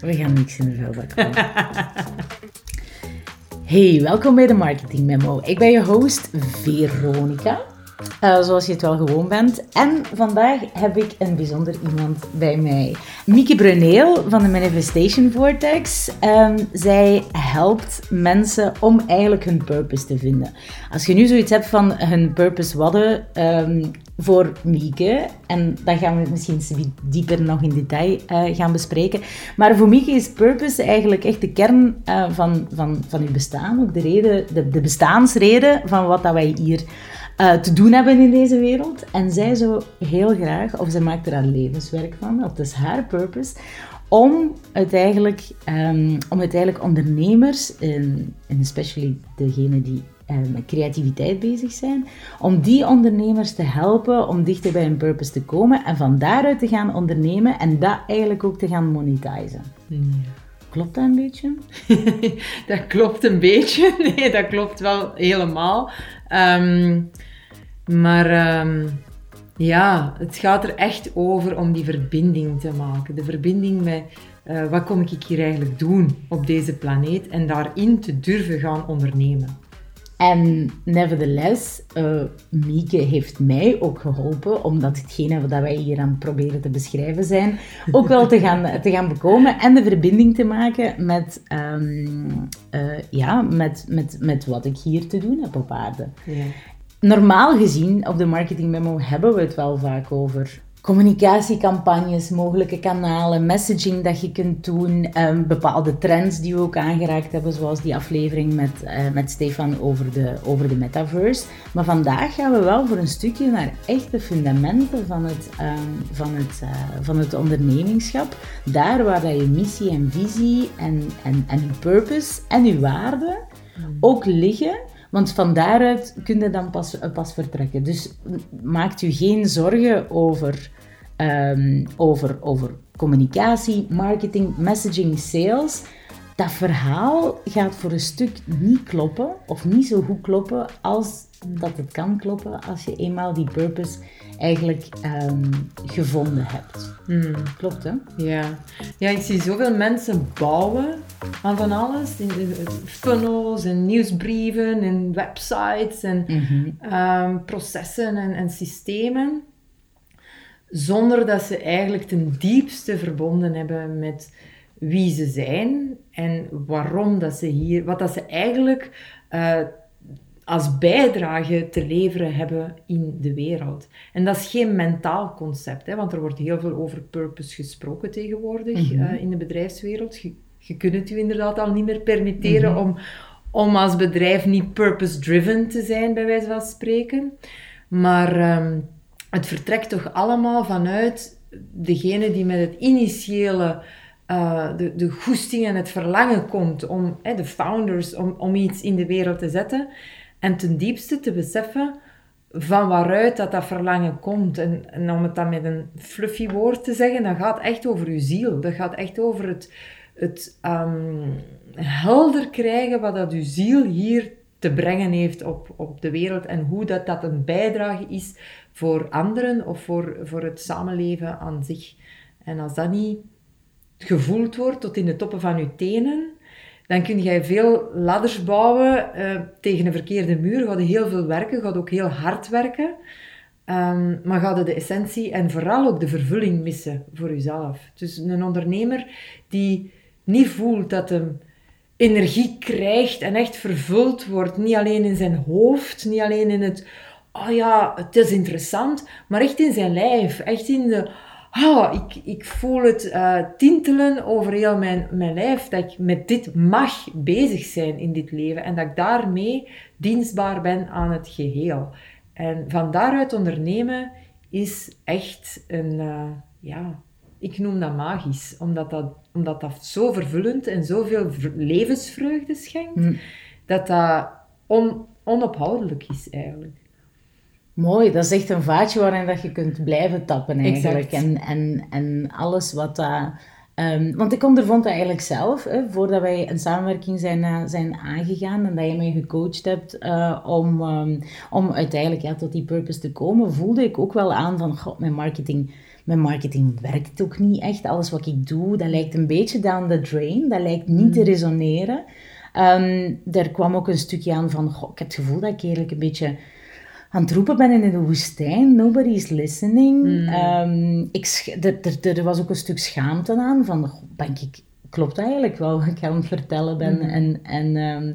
We gaan niks in de vuilbak. Hey, welkom bij de Marketing Memo. Ik ben je host Veronica, uh, zoals je het wel gewoon bent. En vandaag heb ik een bijzonder iemand bij mij. Mieke Bruneel van de Manifestation Vortex. Um, zij helpt mensen om eigenlijk hun purpose te vinden. Als je nu zoiets hebt van hun purpose wadden, um, voor Mieke. En dat gaan we misschien dieper nog in detail uh, gaan bespreken. Maar voor Mieke is purpose eigenlijk echt de kern uh, van, van, van uw bestaan. Ook de, reden, de, de bestaansreden van wat dat wij hier uh, te doen hebben in deze wereld. En zij zou heel graag, of zij maakt er haar levenswerk van, dat is haar purpose, om uiteindelijk, um, om uiteindelijk ondernemers, en, especially degene die met creativiteit bezig zijn, om die ondernemers te helpen om dichter bij hun purpose te komen en van daaruit te gaan ondernemen en dat eigenlijk ook te gaan monetizen. Klopt dat een beetje? dat klopt een beetje. Nee, dat klopt wel helemaal. Um, maar um, ja, het gaat er echt over om die verbinding te maken. De verbinding met uh, wat kom ik hier eigenlijk doen op deze planeet en daarin te durven gaan ondernemen. En nevertheless, uh, Mieke heeft mij ook geholpen, omdat hetgene wat wij hier aan proberen te beschrijven zijn, ook wel te gaan, te gaan bekomen en de verbinding te maken met, um, uh, ja, met, met, met wat ik hier te doen heb op aarde. Ja. Normaal gezien, op de marketing memo hebben we het wel vaak over communicatiecampagnes, mogelijke kanalen, messaging dat je kunt doen, um, bepaalde trends die we ook aangeraakt hebben, zoals die aflevering met, uh, met Stefan over de, over de metaverse. Maar vandaag gaan we wel voor een stukje naar echte fundamenten van het, um, van het, uh, van het ondernemingschap. Daar waar dat je missie en visie en, en, en je purpose en je waarden mm. ook liggen. Want van daaruit kun je dan pas, pas vertrekken. Dus maakt u geen zorgen over, um, over, over communicatie, marketing, messaging, sales. Dat verhaal gaat voor een stuk niet kloppen, of niet zo goed kloppen als dat het kan kloppen als je eenmaal die purpose eigenlijk um, gevonden hebt. Hmm. Klopt, hè? Ja. ja, ik zie zoveel mensen bouwen aan van alles. In de funnels en nieuwsbrieven en websites en mhm. um, processen en, en systemen. Zonder dat ze eigenlijk ten diepste verbonden hebben met wie ze zijn en waarom dat ze hier, wat dat ze eigenlijk uh, als bijdrage te leveren hebben in de wereld. En dat is geen mentaal concept, hè, want er wordt heel veel over purpose gesproken tegenwoordig mm in de bedrijfswereld. Je, je kunt het je inderdaad al niet meer permitteren mhm. om, om als bedrijf niet purpose-driven te zijn, bij wijze van spreken. Maar ehm, het vertrekt toch allemaal vanuit degene die met het initiële uh, de, de goesting en het verlangen komt om, de founders, om, om iets in de wereld te zetten. En ten diepste te beseffen van waaruit dat, dat verlangen komt. En, en om het dan met een fluffy woord te zeggen, dat gaat echt over je ziel. Dat gaat echt over het, het um, helder krijgen wat dat je ziel hier te brengen heeft op, op de wereld en hoe dat, dat een bijdrage is voor anderen of voor, voor het samenleven aan zich. En als dat niet gevoeld wordt tot in de toppen van je tenen, dan kun je veel ladders bouwen uh, tegen een verkeerde muur. Ga je heel veel werken, gaat ook heel hard werken. Um, maar ga je de essentie en vooral ook de vervulling missen voor jezelf. Dus een ondernemer die niet voelt dat hem energie krijgt en echt vervuld wordt, niet alleen in zijn hoofd, niet alleen in het, oh ja, het is interessant, maar echt in zijn lijf, echt in de, oh, ik, ik voel het uh, tintelen over heel mijn, mijn lijf, dat ik met dit mag bezig zijn in dit leven en dat ik daarmee dienstbaar ben aan het geheel. En van daaruit ondernemen is echt een, uh, ja, ik noem dat magisch, omdat dat, omdat dat zo vervullend en zoveel levensvreugde schenkt, mm. dat dat on, onophoudelijk is eigenlijk. Mooi, dat is echt een vaatje waarin dat je kunt blijven tappen eigenlijk. En, en, en alles wat dat... Um, want ik ondervond dat eigenlijk zelf, hè, voordat wij een samenwerking zijn, uh, zijn aangegaan en dat je mij gecoacht hebt uh, om, um, om uiteindelijk ja, tot die purpose te komen, voelde ik ook wel aan van, god, mijn marketing mijn marketing werkt ook niet echt. Alles wat ik doe, dat lijkt een beetje down the drain. Dat lijkt niet te Mm. resoneren. Ehm, er kwam ook een stukje aan van, goh, ik heb het gevoel dat ik eigenlijk een beetje aan het roepen ben in de woestijn. Nobody is listening. Mm. Ehm, ik er, er, er was ook een stuk schaamte aan van, ben ik, klopt eigenlijk wel wat ik aan het vertellen ben. Mm. En, en, ehm,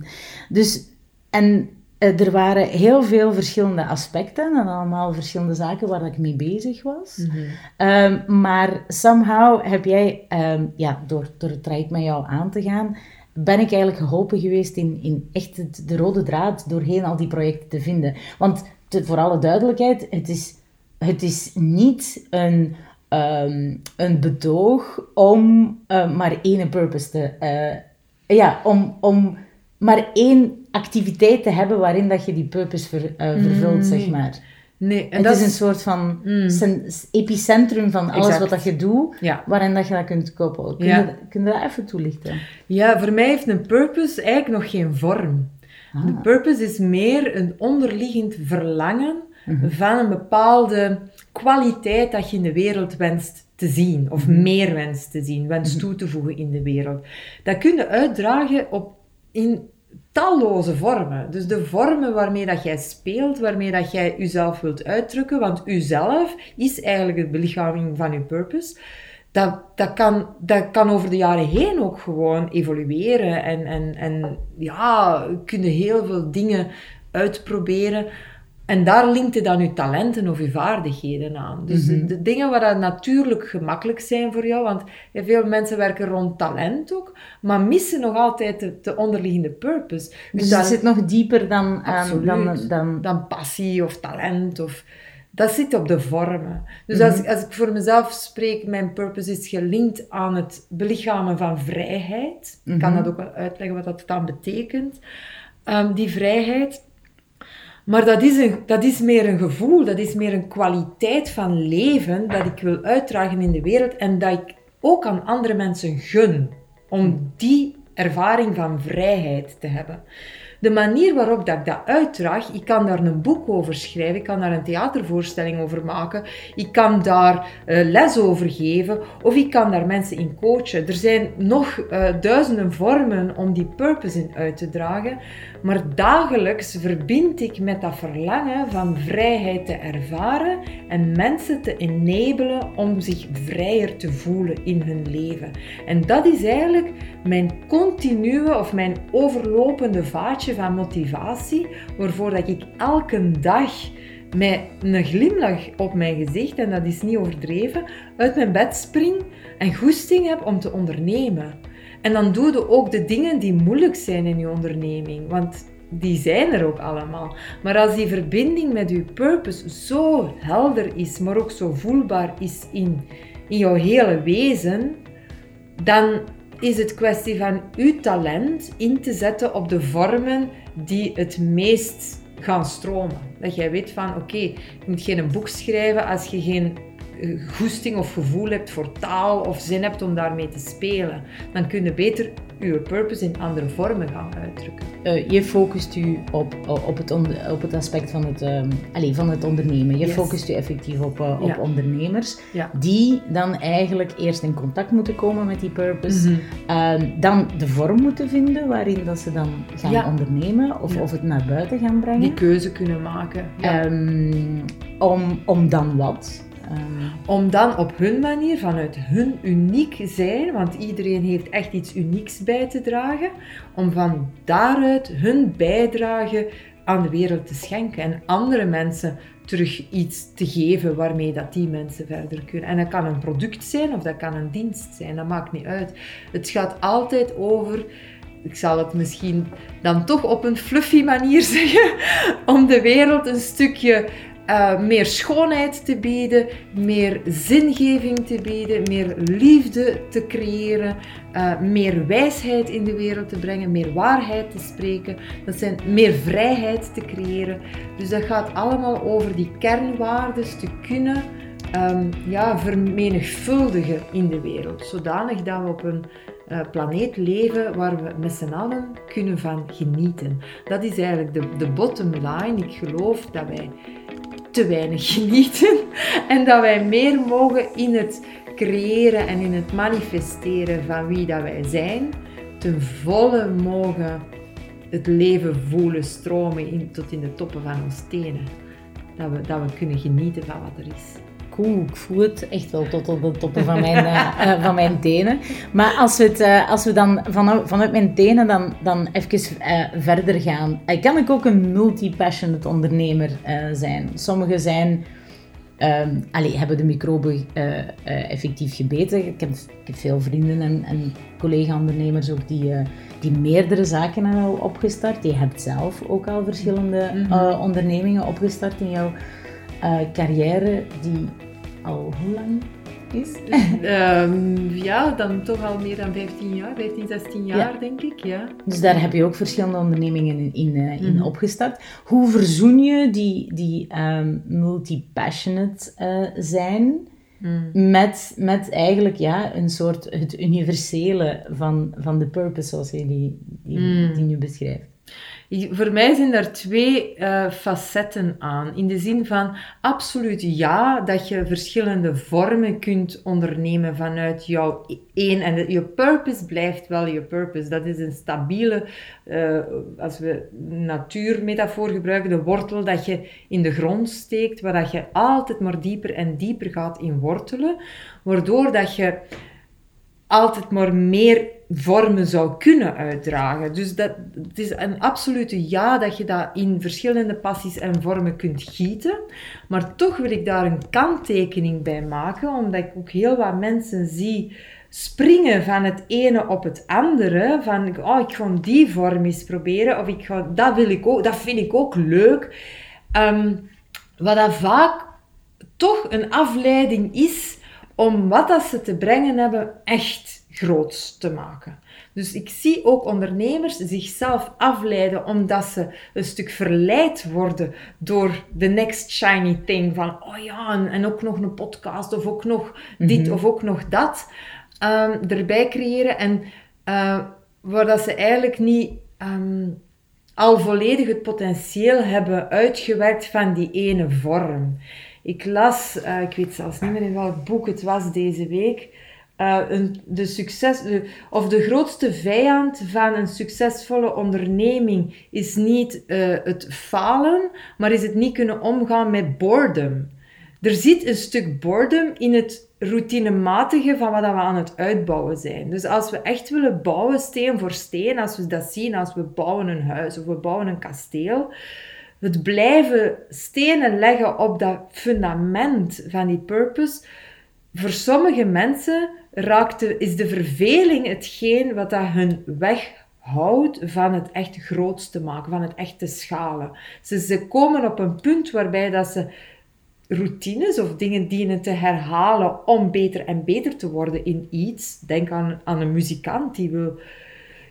dus, en eh, er waren heel veel verschillende aspecten en allemaal verschillende zaken waar ik mee bezig was. Mhm. Ehm, maar somehow heb jij, ja, door, door het traject met jou aan te gaan, ben ik eigenlijk geholpen geweest in, in echt het, de rode draad doorheen al die projecten te vinden. Want te- voor alle duidelijkheid, het is, het is niet een, ehm, een bedoog om eh, maar één purpose te... eh, ja, om, om maar één activiteit te hebben waarin dat je die purpose ver, eh, vervult, zeg maar. Nee, en Het dat is een soort van Mm. cen- epicentrum van alles Exact. wat dat je doet, Ja. waarin dat je dat kunt koppelen. Kun, Ja. je, kun je dat even toelichten? Ja, voor mij heeft een purpose eigenlijk nog geen vorm. Ah. De purpose is meer een onderliggend verlangen Mhm. van een bepaalde kwaliteit dat je in de wereld wenst te zien, of Mhm. meer wenst te zien, wenst toe te voegen in de wereld. Dat kun je uitdragen op, in talloze vormen. Dus de vormen waarmee dat jij speelt, waarmee dat jij jezelf wilt uitdrukken, want uzelf is eigenlijk de belichaming van je purpose. Dat, dat, kan, dat kan over de jaren heen ook gewoon evolueren. En, en, en ja, kunnen heel veel dingen uitproberen. En daar linkt je dan je talenten of je vaardigheden aan. Dus de, de dingen waar dat natuurlijk gemakkelijk zijn voor jou, want veel mensen werken rond talent ook, maar missen nog altijd de, de onderliggende purpose. Dus dat- het zit nog dieper dan, ehm, Absoluut. dan, dan... dan passie of talent. Of, dat zit op de vormen. Dus als, Mhm. als ik voor mezelf spreek, mijn purpose is gelinkt aan het belichamen van vrijheid. Ik kan Mhm. dat ook wel uitleggen wat dat dan betekent. Ehm, die vrijheid. Maar dat is, een, dat is meer een gevoel, dat is meer een kwaliteit van leven dat ik wil uitdragen in de wereld en dat ik ook aan andere mensen gun om die ervaring van vrijheid te hebben. De manier waarop dat ik dat uitdraag, ik kan daar een boek over schrijven, ik kan daar een theatervoorstelling over maken, ik kan daar eh, les over geven of ik kan daar mensen in coachen. Er zijn nog eh, duizenden vormen om die purpose in uit te dragen, maar dagelijks verbind ik met dat verlangen van vrijheid te ervaren en mensen te enablen om zich vrijer te voelen in hun leven. En dat is eigenlijk mijn continue of mijn overlopende vaatje van motivatie, waarvoor dat ik elke dag met een glimlach op mijn gezicht, en dat is niet overdreven, uit mijn bed spring en goesting heb om te ondernemen. En dan doe je ook de dingen die moeilijk zijn in je onderneming, want die zijn er ook allemaal. Maar als die verbinding met je purpose zo helder is, maar ook zo voelbaar is in, in jouw hele wezen, dan is het kwestie van uw talent in te zetten op de vormen die het meest gaan stromen. Dat jij weet van, oké, je moet geen boek schrijven als je geen eh, goesting of gevoel hebt voor taal of zin hebt om daarmee te spelen. Dan kun je beter je purpose in andere vormen gaan uitdrukken. Eh, je focust u op, op, het, op het aspect van het, allee, van het ondernemen. Je Yes. focust u effectief op, eh, op Ja. ondernemers Ja. die dan eigenlijk eerst in contact moeten komen met die purpose. Mhm. Ehm, dan de vorm moeten vinden waarin dat ze dan gaan Ja. ondernemen of, of het naar buiten gaan brengen. Die keuze kunnen maken. Ehm, om, om dan wat? Ehm, Om dan op hun manier, vanuit hun uniek zijn, want iedereen heeft echt iets unieks bij te dragen, om van daaruit hun bijdrage aan de wereld te schenken en andere mensen terug iets te geven waarmee dat die mensen verder kunnen. En dat kan een product zijn of dat kan een dienst zijn, dat maakt niet uit. Het gaat altijd over ik zal het misschien dan toch op een fluffy manier zeggen, om de wereld een stukje eh, meer schoonheid te bieden, meer zingeving te bieden, meer liefde te creëren, eh, meer wijsheid in de wereld te brengen, meer waarheid te spreken, dat zijn meer vrijheid te creëren. Dus dat gaat allemaal over die kernwaarden te kunnen ehm, ja, vermenigvuldigen in de wereld, zodanig dat we op een eh, planeet leven waar we met z'n allen kunnen van genieten. Dat is eigenlijk de, de bottom line. Ik geloof dat wij te weinig genieten en dat wij meer mogen in het creëren en in het manifesteren van wie dat wij zijn, ten volle mogen het leven voelen stromen in, tot in de toppen van ons tenen. Dat we, dat we kunnen genieten van wat er is. Cool, ik voel het echt wel tot op de toppen van mijn, uh, van mijn tenen. Maar als we, het, uh, als we dan vanuit, vanuit mijn tenen dan, dan even uh, verder gaan. kan ik ook een multi-passionate ondernemer zijn? Sommigen zijn Um, allee, hebben de microben effectief gebeten. Ik heb, ik heb, veel vrienden en, en collega-ondernemers ook die, die meerdere zaken hebben al opgestart. Je hebt zelf ook al verschillende mm -hmm. ondernemingen opgestart in jouw carrière, die al hoe lang is? um, ja, dan toch al meer dan 15 jaar, 15, 16 jaar ja. denk ik. Ja. Dus daar heb je ook verschillende ondernemingen in, in, uh, in mm -hmm. opgestart. Hoe verzoen je die, die um, multi-passionate uh, zijn mm. met, met eigenlijk ja, een soort het universele van, van de purpose zoals je die, die, mm. die nu beschrijft? Voor mij zijn er twee uh, facetten aan. In de zin van absoluut ja, dat je verschillende vormen kunt ondernemen vanuit jouw één. En je purpose blijft wel je purpose. Dat is een stabiele, uh, als we natuurmetafoor gebruiken, de wortel dat je in de grond steekt, waar dat je altijd maar dieper en dieper gaat in wortelen. Waardoor dat je altijd maar meer vormen zou kunnen uitdragen. Dus dat, het is een absolute ja dat je dat in verschillende passies en vormen kunt gieten. Maar toch wil ik daar een kanttekening bij maken, omdat ik ook heel wat mensen zie springen van het ene op het andere. Van, oh, ik ga die vorm eens proberen, of ik ga, dat, wil ik ook, dat vind ik ook leuk. Um, wat dat vaak toch een afleiding is om wat dat ze te brengen hebben echt groot te maken. Dus ik zie ook ondernemers zichzelf afleiden omdat ze een stuk verleid worden door de next shiny thing. Van, oh ja, en, ook nog een podcast, of ook nog dit, mhm. of ook nog dat. Um, erbij creëren. En uh, waar dat ze eigenlijk niet um, al volledig het potentieel hebben uitgewerkt van die ene vorm. Ik las, uh, ik weet zelfs niet meer in welk boek het was deze week, uh, een, de, succes, of de grootste vijand van een succesvolle onderneming is niet uh, het falen, maar is het niet kunnen omgaan met boredom. Er zit een stuk boredom in het routinematige van wat we aan het uitbouwen zijn. Dus als we echt willen bouwen, steen voor steen, als we dat zien, als we bouwen een huis of we bouwen een kasteel, het blijven stenen leggen op dat fundament van die purpose, voor sommige mensen raakt de, is de verveling hetgeen wat dat hun weghoudt van het echt grootste maken, van het echte schalen. Ze, ze komen op een punt waarbij dat ze routines of dingen dienen te herhalen om beter en beter te worden in iets. Denk aan, aan een muzikant die wil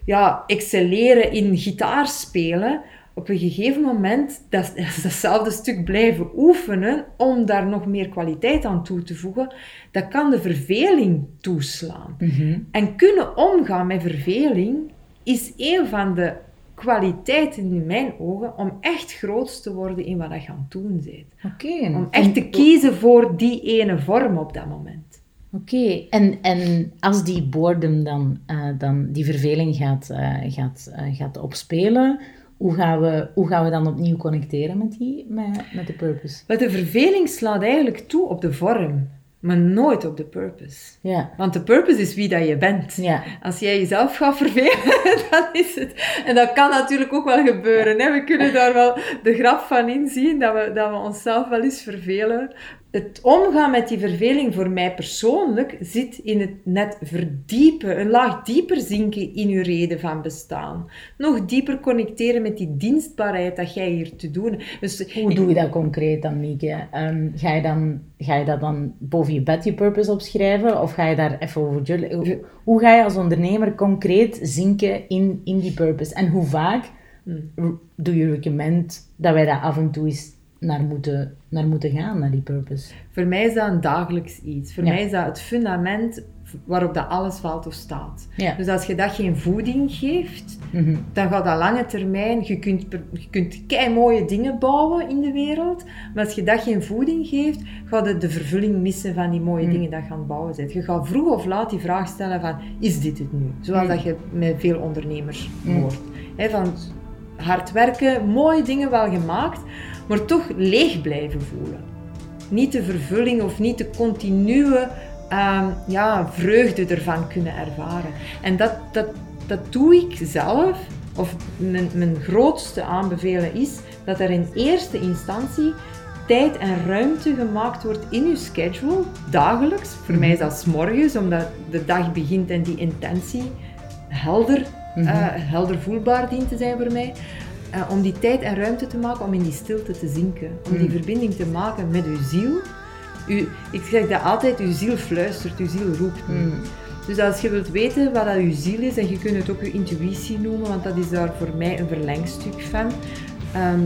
ja, excelleren in gitaar spelen op een gegeven moment dat, datzelfde stuk blijven oefenen om daar nog meer kwaliteit aan toe te voegen, dat kan de verveling toeslaan. Mhm. En kunnen omgaan met verveling is een van de kwaliteiten in mijn ogen om echt groot te worden in wat je aan het doen bent. Okay. Om echt te kiezen voor die ene vorm op dat moment. Oké, en, en als die boredom dan, uh, dan die verveling gaat, uh, gaat, uh, gaat opspelen, hoe gaan we, hoe gaan we dan opnieuw connecteren met, die, met, met de purpose? Maar de verveling slaat eigenlijk toe op de vorm, maar nooit op de purpose. Ja. Want de purpose is wie dat je bent. Ja. Als jij jezelf gaat vervelen, dan is het... En dat kan natuurlijk ook wel gebeuren. Hè? We kunnen daar wel de grap van inzien, dat we, dat we onszelf wel eens vervelen het omgaan met die verveling voor mij persoonlijk zit in het net verdiepen, een laag dieper zinken in uw reden van bestaan. Nog dieper connecteren met die dienstbaarheid dat jij hier te doen dus, Hoe doe je dat concreet dan, Mieke? Um, ga, je dan, ga je dat dan boven je bed je purpose opschrijven? Of ga je daar even over... Hoe, hoe ga je als ondernemer concreet zinken in, in die purpose? En hoe vaak hmm. doe je recommend dat wij dat af en toe eens naar moeten, naar moeten gaan, naar die purpose. Voor mij is dat een dagelijks iets. Voor mij is dat het fundament waarop dat alles valt of staat. Ja. Dus als je dat geen voeding geeft, Mhm. dan gaat dat lange termijn, je kunt, je kunt kei mooie dingen bouwen in de wereld, maar als je dat geen voeding geeft, gaat je de vervulling missen van die mooie Mm. dingen dat je aan het bouwen bent. Je gaat vroeg of laat die vraag stellen van, is dit het nu? Zoals Mm. dat je met veel ondernemers hoort. Van hard werken, mooie dingen wel gemaakt, maar toch leeg blijven voelen. Niet de vervulling of niet de continue ehm, ja, vreugde ervan kunnen ervaren. En dat, dat, dat doe ik zelf, of mijn, mijn grootste aanbevelen is dat er in eerste instantie tijd en ruimte gemaakt wordt in uw schedule, dagelijks. Voor mij is dat 's morgens, omdat de dag begint en die intentie helder, Mhm. eh, helder voelbaar dient te zijn voor mij. Eh, om die tijd en ruimte te maken om in die stilte te zinken. Om die Mhm. verbinding te maken met uw ziel. U, ik zeg dat altijd, uw ziel fluistert, uw ziel roept. Mm. Dus als je wilt weten wat dat uw ziel is, en je kunt het ook uw intuïtie noemen, want dat is daar voor mij een verlengstuk van, ehm,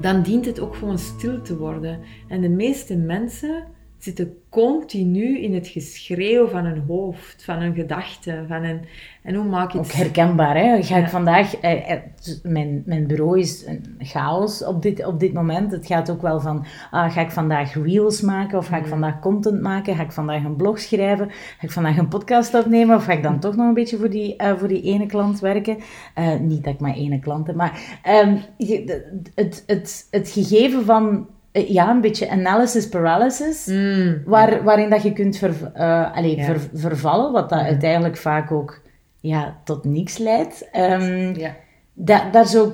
dan dient het ook gewoon stil te worden. En de meeste mensen zitten continu in het geschreeuw van hun hoofd, van hun gedachten, van een... En hoe maak Ook het... herkenbaar, hè? Ga ik vandaag... eh, eh, mijn, mijn bureau is een chaos op dit, op dit moment. Het gaat ook wel van... ah, ga ik vandaag reels maken? Of ga ik vandaag content maken? Ga ik vandaag een blog schrijven? Ga ik vandaag een podcast opnemen? Of ga ik dan toch nog een beetje voor die, eh, voor die ene klant werken? Eh, niet dat ik maar ene klant heb, maar... ehm, het, het, het gegeven van... eh, ja, een beetje analysis paralysis. Mm, Waar, Waarin dat je kunt ver, allee, Ja. ver- vervallen, wat dat uiteindelijk vaak ook ja, tot niks leidt. Ehm, ja. da- daar zou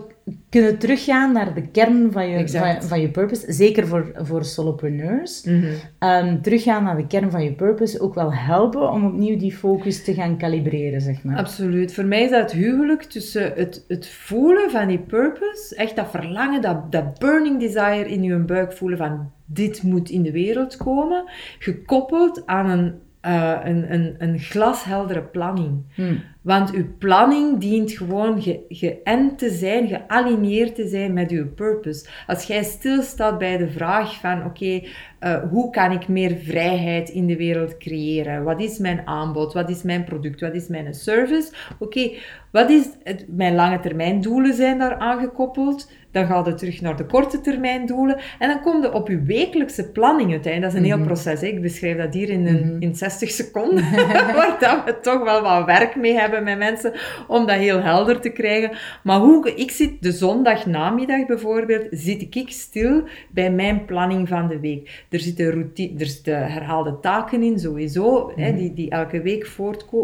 kunnen teruggaan naar de kern van je, van je purpose. Zeker voor, voor solopreneurs. Mhm. Ehm, teruggaan naar de kern van je purpose ook wel helpen om opnieuw die focus te gaan kalibreren, zeg maar. Absoluut. Voor mij is dat het huwelijk tussen het, het voelen van die purpose, echt dat verlangen, dat, dat burning desire in je buik voelen van dit moet in de wereld komen, gekoppeld aan een, eh, een, een, een glasheldere planning. Hmm. Want uw planning dient gewoon ge, geënt te zijn, gealigneerd te zijn met uw purpose. Als jij stilstaat bij de vraag van, oké, eh, hoe kan ik meer vrijheid in de wereld creëren? Wat is mijn aanbod? Wat is mijn product? Wat is mijn service? Oké, wat is het, mijn lange termijn doelen zijn daar aangekoppeld? Dan gaat het terug naar de korte termijn doelen. En dan komt het op uw wekelijkse planning uiteindelijk. Dat is een heel proces. Hè? Ik beschrijf dat hier in, een, in 60 seconden. waar dat we toch wel wat werk mee hebben met mensen. Om dat heel helder te krijgen. Maar hoe ik zit, de zondagnamiddag bijvoorbeeld, zit ik stil bij mijn planning van de week. Er zitten, routine, er zitten herhaalde taken in, sowieso. Hè, die, die elke week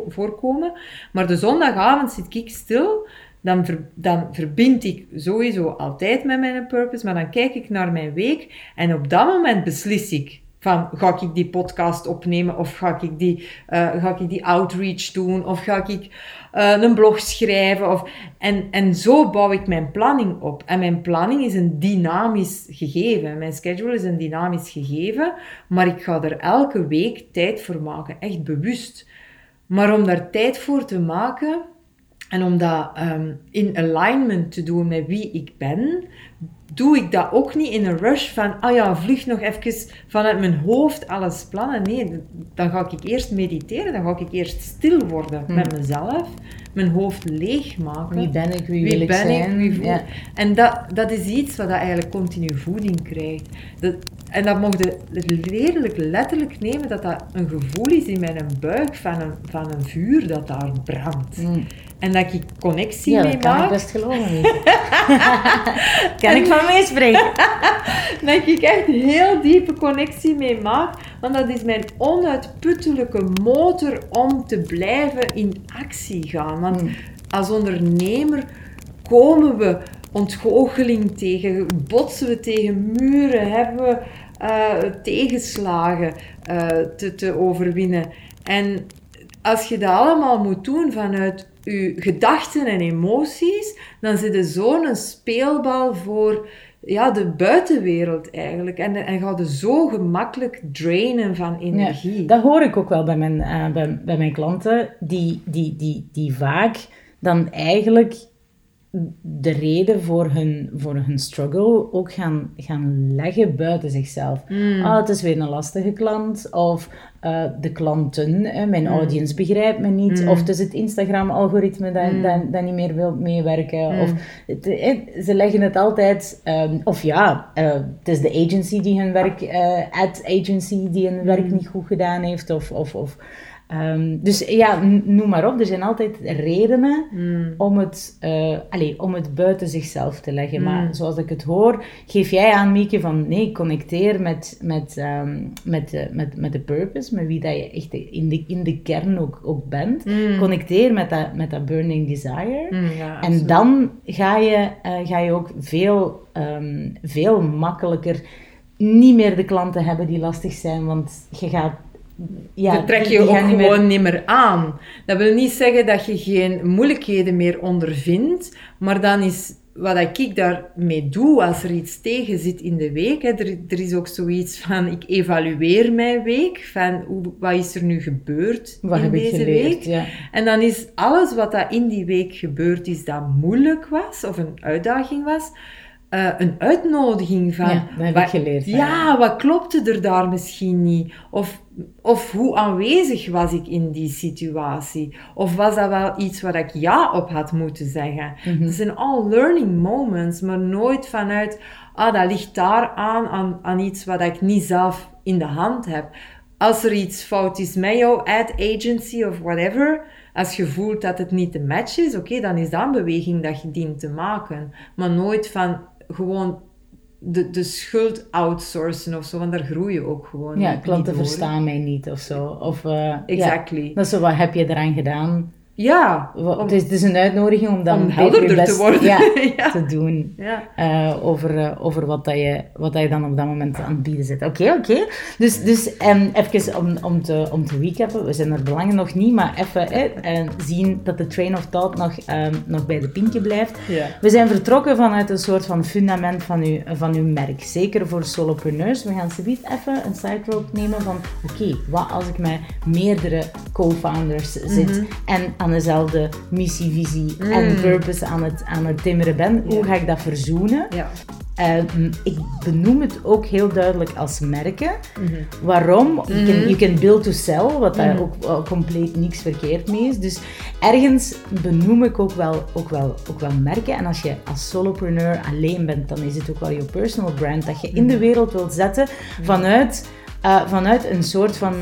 voorkomen. Maar de zondagavond zit ik stil dan, ver- dan verbind ik sowieso altijd met mijn purpose, maar dan kijk ik naar mijn week en op dat moment beslis ik van ga ik die podcast opnemen of ga ik die, eh, ga ik die outreach doen of ga ik eh, een blog schrijven. Of, en, en zo bouw ik mijn planning op. En mijn planning is een dynamisch gegeven. Mijn schedule is een dynamisch gegeven, maar ik ga er elke week tijd voor maken, echt bewust. Maar om daar tijd voor te maken, en om dat ehm, in alignment te doen met wie ik ben, doe ik dat ook niet in een rush van, ah ja, vlug nog even vanuit mijn hoofd alles plannen. Nee, dan ga ik eerst mediteren, dan ga ik eerst stil worden met mezelf, mijn hoofd leegmaken. Wie ben ik? Wie, Wie wil ik zijn? ik? Wie voel- Ja. En dat, dat is iets wat dat eigenlijk continu voeding krijgt. Dat, en dat mocht je leerlijk letterlijk nemen dat dat een gevoel is in mijn buik van een, van een vuur dat daar brandt. Mm. En dat ik connectie Ja, mee dat kan ik maak. best geloven. kan ik van meespreken. Dat ik echt heel diepe connectie mee maak. Want dat is mijn onuitputtelijke motor om te blijven in actie gaan. Want Mm. als ondernemer komen we ontgoocheling tegen, botsen we tegen muren, hebben we eh, tegenslagen eh, te, te overwinnen. En als je dat allemaal moet doen vanuit je gedachten en emoties, dan zit er zo'n speelbal voor ja, de buitenwereld eigenlijk. En, en gaat je zo gemakkelijk drainen van energie. Ja, dat hoor ik ook wel bij mijn, eh, bij, bij mijn klanten, die, die, die, die vaak dan eigenlijk de reden voor hun, voor hun struggle ook gaan, gaan leggen buiten zichzelf. Mm. Ah, het is weer een lastige klant. Of eh, de klanten, eh, mijn Mm. audience begrijpt me niet. Of het is het Instagram-algoritme dat, dat, dat niet meer wil meewerken. Of het, ze leggen het altijd... ehm, of ja, eh, het is de agency die hun werk... eh ad agency die hun werk niet goed gedaan heeft. Of... of, of Ehm, dus ja, noem maar op. Er zijn altijd redenen om, het, allee, om het buiten zichzelf te leggen. Maar zoals ik het hoor, geef jij aan, Mieke, van nee, connecteer met, met, ehm, met, de- met, met de purpose, met wie dat je echt in de, in de kern ook, ook bent. Connecteer met dat, met dat burning desire. Ja, En dan ga je, eh, ga je ook veel, ehm, veel makkelijker niet meer de klanten hebben die lastig zijn, want je gaat... Ja, dat trek je ook gaan niet meer- gewoon niet meer aan. Dat wil niet zeggen dat je geen moeilijkheden meer ondervindt, maar dan is wat ik daarmee doe als er iets tegen zit in de week. Hè, er, er is ook zoiets van, ik evalueer mijn week, van hoe, wat is er nu gebeurd Wat in heb ik deze geleerd, week. ja. En dan is alles wat dat in die week gebeurd is, dat moeilijk was of een uitdaging was, eh, een uitnodiging van... Ja, dat heb wat- ik geleerd, ja. Wat klopte er daar misschien niet? Of, of hoe aanwezig was ik in die situatie? Of was dat wel iets waar ik ja op had moeten zeggen? Mhm. Het zijn all learning moments, maar nooit vanuit... Ah, dat ligt daar aan, aan, aan iets wat ik niet zelf in de hand heb. Als er iets fout is met jouw ad agency of whatever... Als je voelt dat het niet de match is, oké, dan is dat een beweging dat je dient te maken. Maar nooit van gewoon de, de schuld outsourcen of zo, want daar groei je ook gewoon Ja, klanten verstaan mij niet of zo. Of, eh, ja, Exactly. dat is zo, wat heb je eraan gedaan? Ja, om- het, is, het is een uitnodiging om dan Om helderder te worden. Ja, Ja. te doen. ja. eh, over, eh, over wat, dat je, wat dat je dan op dat moment aan het bieden zit. Oké, oké. Dus, dus um, even om, om, te, om te recappen, we zijn er belangen nog niet, maar even eh, zien dat de train of thought nog, ehm, nog bij de pinkje blijft. We zijn vertrokken vanuit een soort van fundament van uw, van uw merk. Zeker voor solopreneurs. We gaan zoiets even een side rope nemen van... Oké, wat als ik met meerdere co-founders zit en aan dezelfde missie, visie en purpose aan het, aan het timmeren ben? Hoe ga ik dat verzoenen? Ja. Ehm, ik benoem het ook heel duidelijk als merken. Waarom? You, can, you can build to sell, wat daar ook wel compleet niks verkeerd mee is. Dus ergens benoem ik ook wel, ook, wel, ook wel merken. En als je als solopreneur alleen bent, dan is het ook wel je personal brand dat je in de wereld wilt zetten vanuit... eh, vanuit een soort van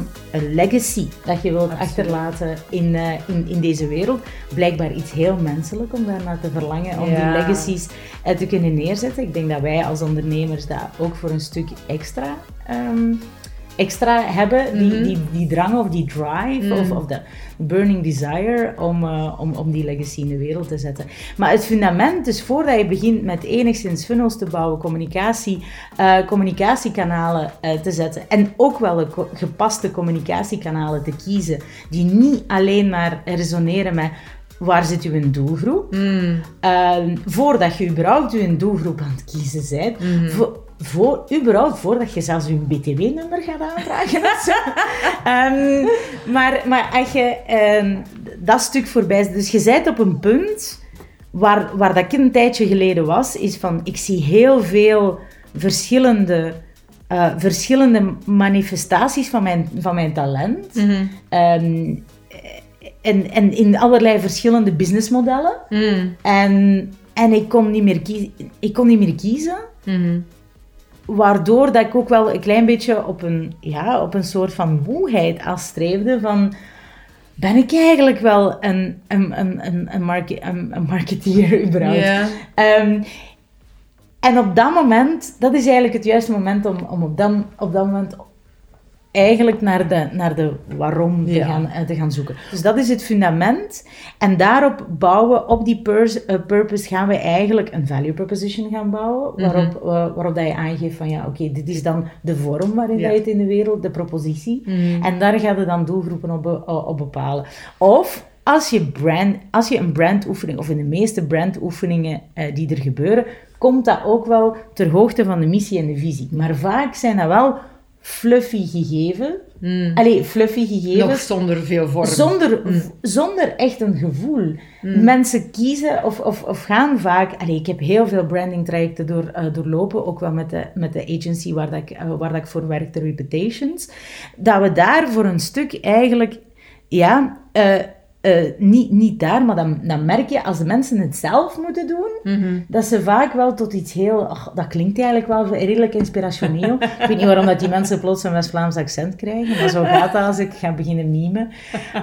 legacy dat je wilt achterlaten in, eh, in, in deze wereld. Blijkbaar iets heel menselijk om daarnaar te verlangen, om Ja. die legacies te kunnen neerzetten. Ik denk dat wij als ondernemers dat ook voor een stuk extra, ehm, extra hebben. Die, die, die drang of die drive of, of de burning desire om, eh, om, om die legacy in de wereld te zetten. Maar het fundament, dus voordat je begint met enigszins funnels te bouwen, communicatie, eh, communicatiekanalen eh, te zetten en ook wel gepaste communicatiekanalen te kiezen die niet alleen maar resoneren met waar zit uw doelgroep, Ehm, voordat je überhaupt je doelgroep aan het kiezen bent, voor, voor, überhaupt voordat je zelfs je btw-nummer gaat aanvragen. Ehm, maar, maar als je ehm, dat stuk voorbij is, dus je bent op een punt waar, waar dat ik een tijdje geleden was, is van ik zie heel veel verschillende, eh, verschillende manifestaties van mijn, van mijn talent. Ehm, en, en in allerlei verschillende businessmodellen. Mm. En, en ik, kon niet meer kiezen, ik kon niet meer kiezen. Mhm. Waardoor dat ik ook wel een klein beetje op een, ja, op een soort van moeheid afstreefde van... Ben ik eigenlijk wel een, een, een, een, een, een, een marketeer überhaupt? Ehm, en op dat moment, dat is eigenlijk het juiste moment om, om op, dan, op dat moment eigenlijk naar de, naar de waarom te, Ja. gaan, eh, te gaan zoeken. Dus dat is het fundament. En daarop bouwen, op die pers- eh, purpose, gaan we eigenlijk een value proposition gaan bouwen. Mhm. Waarop, eh, waarop dat je aangeeft van ja, oké, dit is dan de vorm waarin Ja. Mhm. je het in de wereld, de propositie. En daar gaan we dan doelgroepen op, op bepalen. Of als je, brand, als je een brandoefening, of in de meeste brandoefeningen die er gebeuren, komt dat ook wel ter hoogte van de missie en de visie. Maar vaak zijn dat wel fluffy gegeven, Allee, fluffy gegevens. Nog zonder veel vorm. Zonder, zonder echt een gevoel. Mensen kiezen of, of, of gaan vaak... Allee, ik heb heel veel branding trajecten door, eh, doorlopen, ook wel met de, met de agency waar, dat ik, eh, waar dat ik voor werk, de Reputations. Dat we daar voor een stuk eigenlijk... Ja, eh, eh, niet, niet daar, maar dan, dan merk je als de mensen het zelf moeten doen, dat ze vaak wel tot iets heel. ach, dat klinkt eigenlijk wel redelijk inspirationeel. ik weet niet waarom dat die mensen plots een West-Vlaams accent krijgen, maar zo gaat dat als ik ga beginnen mimen.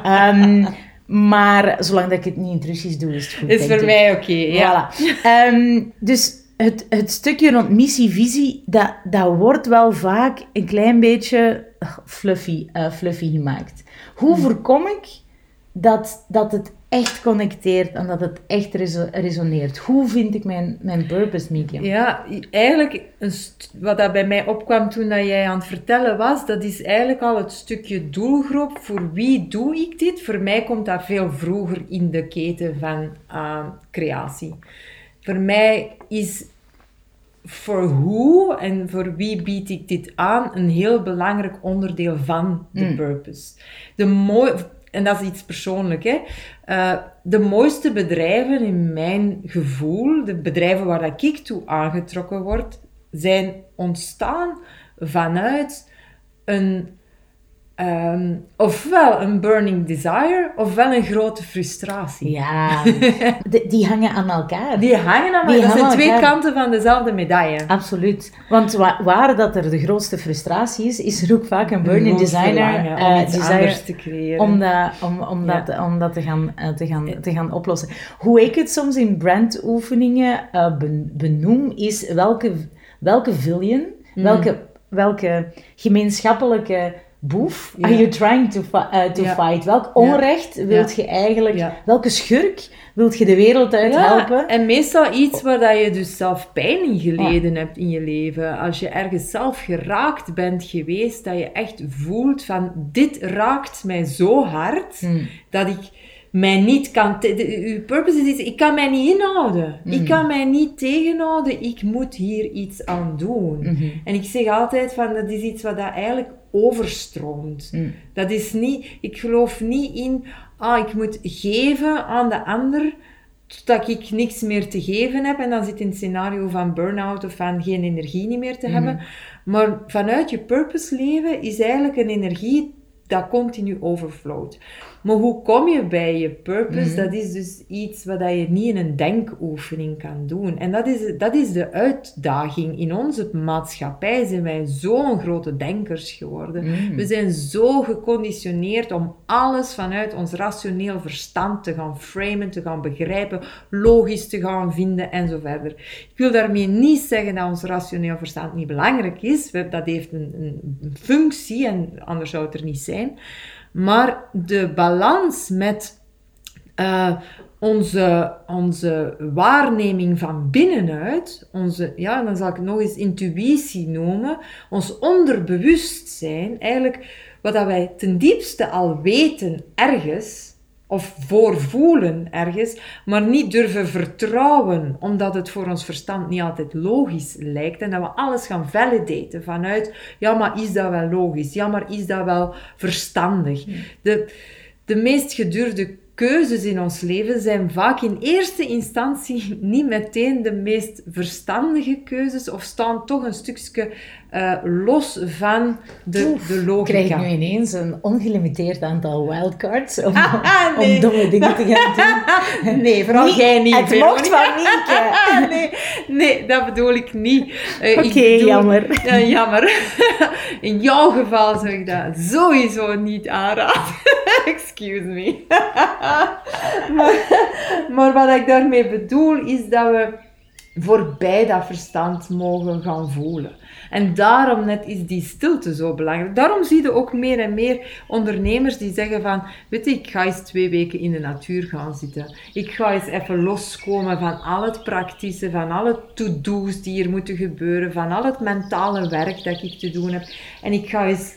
Ehm, maar zolang dat ik het niet in het Russisch doe, is het goed. Is voor ik. mij oké, ja. Voilà. Ehm, dus het, het stukje rond missie-visie, dat, dat wordt wel vaak een klein beetje fluffy, eh, fluffy gemaakt. Hoe Hmm. voorkom ik dat, dat het echt connecteert en dat het echt reso- resoneert? Hoe vind ik mijn, mijn purpose medium? Ja, eigenlijk, wat dat bij mij opkwam toen dat jij aan het vertellen was, dat is eigenlijk al het stukje doelgroep. Voor wie doe ik dit? Voor mij komt dat veel vroeger in de keten van ah, creatie. Voor mij is voor hoe en voor wie bied ik dit aan een heel belangrijk onderdeel van de purpose. De mooi, en dat is iets persoonlijk, hè. Eh, de mooiste bedrijven in mijn gevoel, de bedrijven waar dat ik toe aangetrokken word, zijn ontstaan vanuit een, ehm, ofwel een burning desire, ofwel een grote frustratie. Ja, de- die hangen aan elkaar. Die hangen aan Die elkaar. Dat zijn twee elkaar. kanten van dezelfde medaille. Absoluut. Want wa- waar dat er de grootste frustratie is, is er ook vaak een burning designer verlangen eh, om iets desire anders te creëren. om dat, om, om Ja. dat, om dat te, gaan, eh, te, gaan, te gaan oplossen. Hoe ik het soms in brandoefeningen eh, ben- benoem, is welke, welke villain, Mm. welke, welke gemeenschappelijke boef are you trying to, fi- eh, to fight? Welk onrecht wilt je eigenlijk, welke schurk wilt je de wereld uit helpen? en meestal iets waar dat je dus zelf pijn in geleden hebt in je leven. Als je ergens zelf geraakt bent geweest, dat je echt voelt van dit raakt mij zo hard, Hmm. dat ik mij niet kan... Uw purpose is iets, ik kan mij niet inhouden. Hmm. Ik kan mij niet tegenhouden. Ik moet hier iets aan doen. Mhm. En ik zeg altijd van, dat is iets wat dat eigenlijk overstroomt. Mm. Dat is niet, ik geloof niet in, ah, ik moet geven aan de ander, totdat ik niks meer te geven heb. En dan zit in het scenario van burn-out of van geen energie niet meer te hebben. Maar vanuit je purpose leven is eigenlijk een energie dat continu overflowt. Maar hoe kom je bij je purpose? Dat is dus iets wat je niet in een denkoefening kan doen. En dat is, dat is de uitdaging. In onze maatschappij zijn wij zo'n grote denkers geworden. We zijn zo geconditioneerd om alles vanuit ons rationeel verstand te gaan framen, te gaan begrijpen, logisch te gaan vinden en zo verder. Ik wil daarmee niet zeggen dat ons rationeel verstand niet belangrijk is. Dat heeft een, een functie en anders zou het er niet zijn. Maar de balans met eh, onze, onze waarneming van binnenuit, onze, ja, dan zal ik het nog eens intuïtie noemen, ons onderbewustzijn, eigenlijk wat dat wij ten diepste al weten ergens, of voorvoelen ergens, maar niet durven vertrouwen, omdat het voor ons verstand niet altijd logisch lijkt. En dat we alles gaan validaten vanuit, ja, maar is dat wel logisch? Ja, maar is dat wel verstandig? De, de meest gedurfde keuzes in ons leven zijn vaak in eerste instantie niet meteen de meest verstandige keuzes, of staan toch een stukje eh, los van de, Oef, de logica. Krijg ik nu ineens een ongelimiteerd aantal wildcards om, Ah, nee. om domme dingen te gaan doen? Nee, vooral Niet- jij niet. Het mocht van Mieke. nee, nee, dat bedoel ik niet. Eh, Oké, jammer. Ja, jammer. In jouw geval zou ik dat sowieso niet aanraden. Excuse me. maar, maar wat ik daarmee bedoel is dat we voorbij dat verstand mogen gaan voelen. En daarom net is die stilte zo belangrijk. Daarom zie je ook meer en meer ondernemers die zeggen van, weet je, ik ga eens twee weken in de natuur gaan zitten. Ik ga eens even loskomen van al het praktische, van alle to-do's die hier moeten gebeuren, van al het mentale werk dat ik te doen heb. En ik ga eens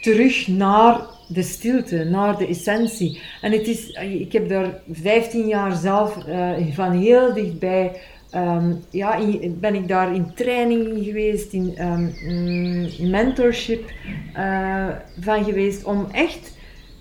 terug naar de stilte, naar de essentie. En het is, ik heb daar 15 jaar zelf eh, van heel dichtbij ehm, ja, ben ik daar in training geweest, in ehm, mm, mentorship eh, van geweest, om echt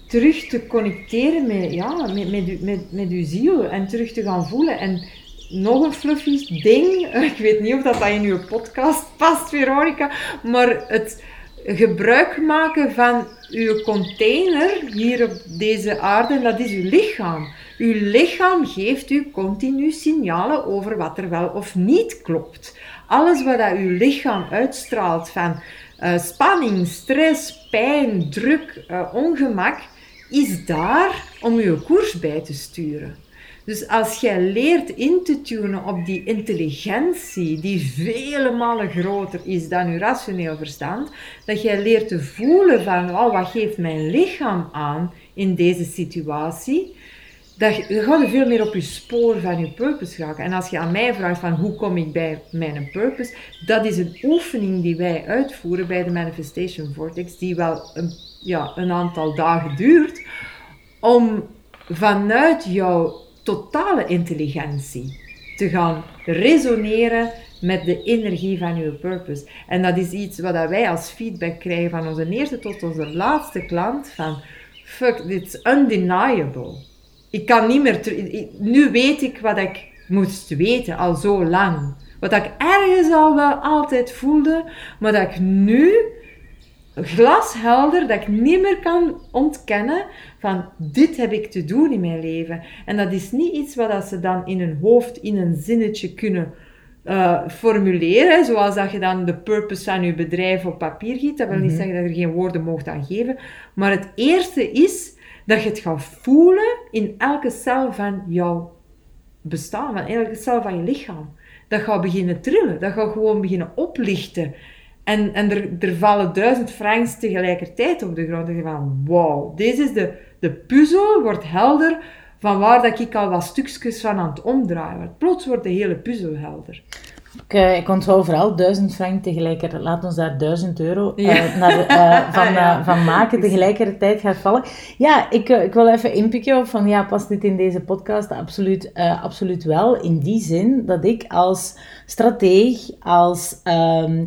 terug te connecteren met, ja, met, met, met uw ziel en terug te gaan voelen. En nog een fluffy ding, ik weet niet of dat, dat in uw podcast past, Veronica, maar het gebruik maken van uw container hier op deze aarde, dat is uw lichaam. Uw lichaam geeft u continu signalen over wat er wel of niet klopt. Alles wat dat uw lichaam uitstraalt van eh, spanning, stress, pijn, druk, eh, ongemak, is daar om uw koers bij te sturen. Dus als jij leert in te tunen op die intelligentie, die vele malen groter is dan je rationeel verstand, dat jij leert te voelen van, oh, wat geeft mijn lichaam aan in deze situatie, dat je, dan ga je veel meer op je spoor van je purpose geraken. En als je aan mij vraagt van hoe kom ik bij mijn purpose, dat is een oefening die wij uitvoeren bij de Manifestation Vortex, die wel een, ja, een aantal dagen duurt, om vanuit jouw totale intelligentie te gaan resoneren met de energie van je purpose. En dat is iets wat wij als feedback krijgen van onze eerste tot onze laatste klant, van fuck, it's undeniable. Ik kan niet meer terug. Nu weet ik wat ik moest weten, al zo lang. Wat ik ergens al wel altijd voelde, maar dat ik nu glashelder, dat ik niet meer kan ontkennen van dit heb ik te doen in mijn leven. En dat is niet iets wat dat ze dan in hun hoofd in een zinnetje kunnen eh, formuleren, zoals dat je dan de purpose van je bedrijf op papier giet. Dat wil niet zeggen dat je er geen woorden mocht aan geven, maar het eerste is dat je het gaat voelen in elke cel van jouw bestaan, van elke cel van je lichaam. Dat gaat beginnen trillen, dat gaat gewoon beginnen oplichten. En, en er, er vallen duizend francs tegelijkertijd op de grond. En je van, wauw, deze is de, de puzzel, wordt helder, van waar dat ik al wat stukjes van aan het omdraaien word. Plots wordt de hele puzzel helder. Ik, eh, ik onthoud vooral 1000 frank tegelijkertijd. Laat ons daar 1000 euro eh, Ja. naar, eh, van, Ja. eh, van maken tegelijkertijd gaat vallen. Ja, ik, ik wil even inpikken op van ja, past dit in deze podcast? Absoluut, absoluut wel. In die zin dat ik als strateeg, als, ehm,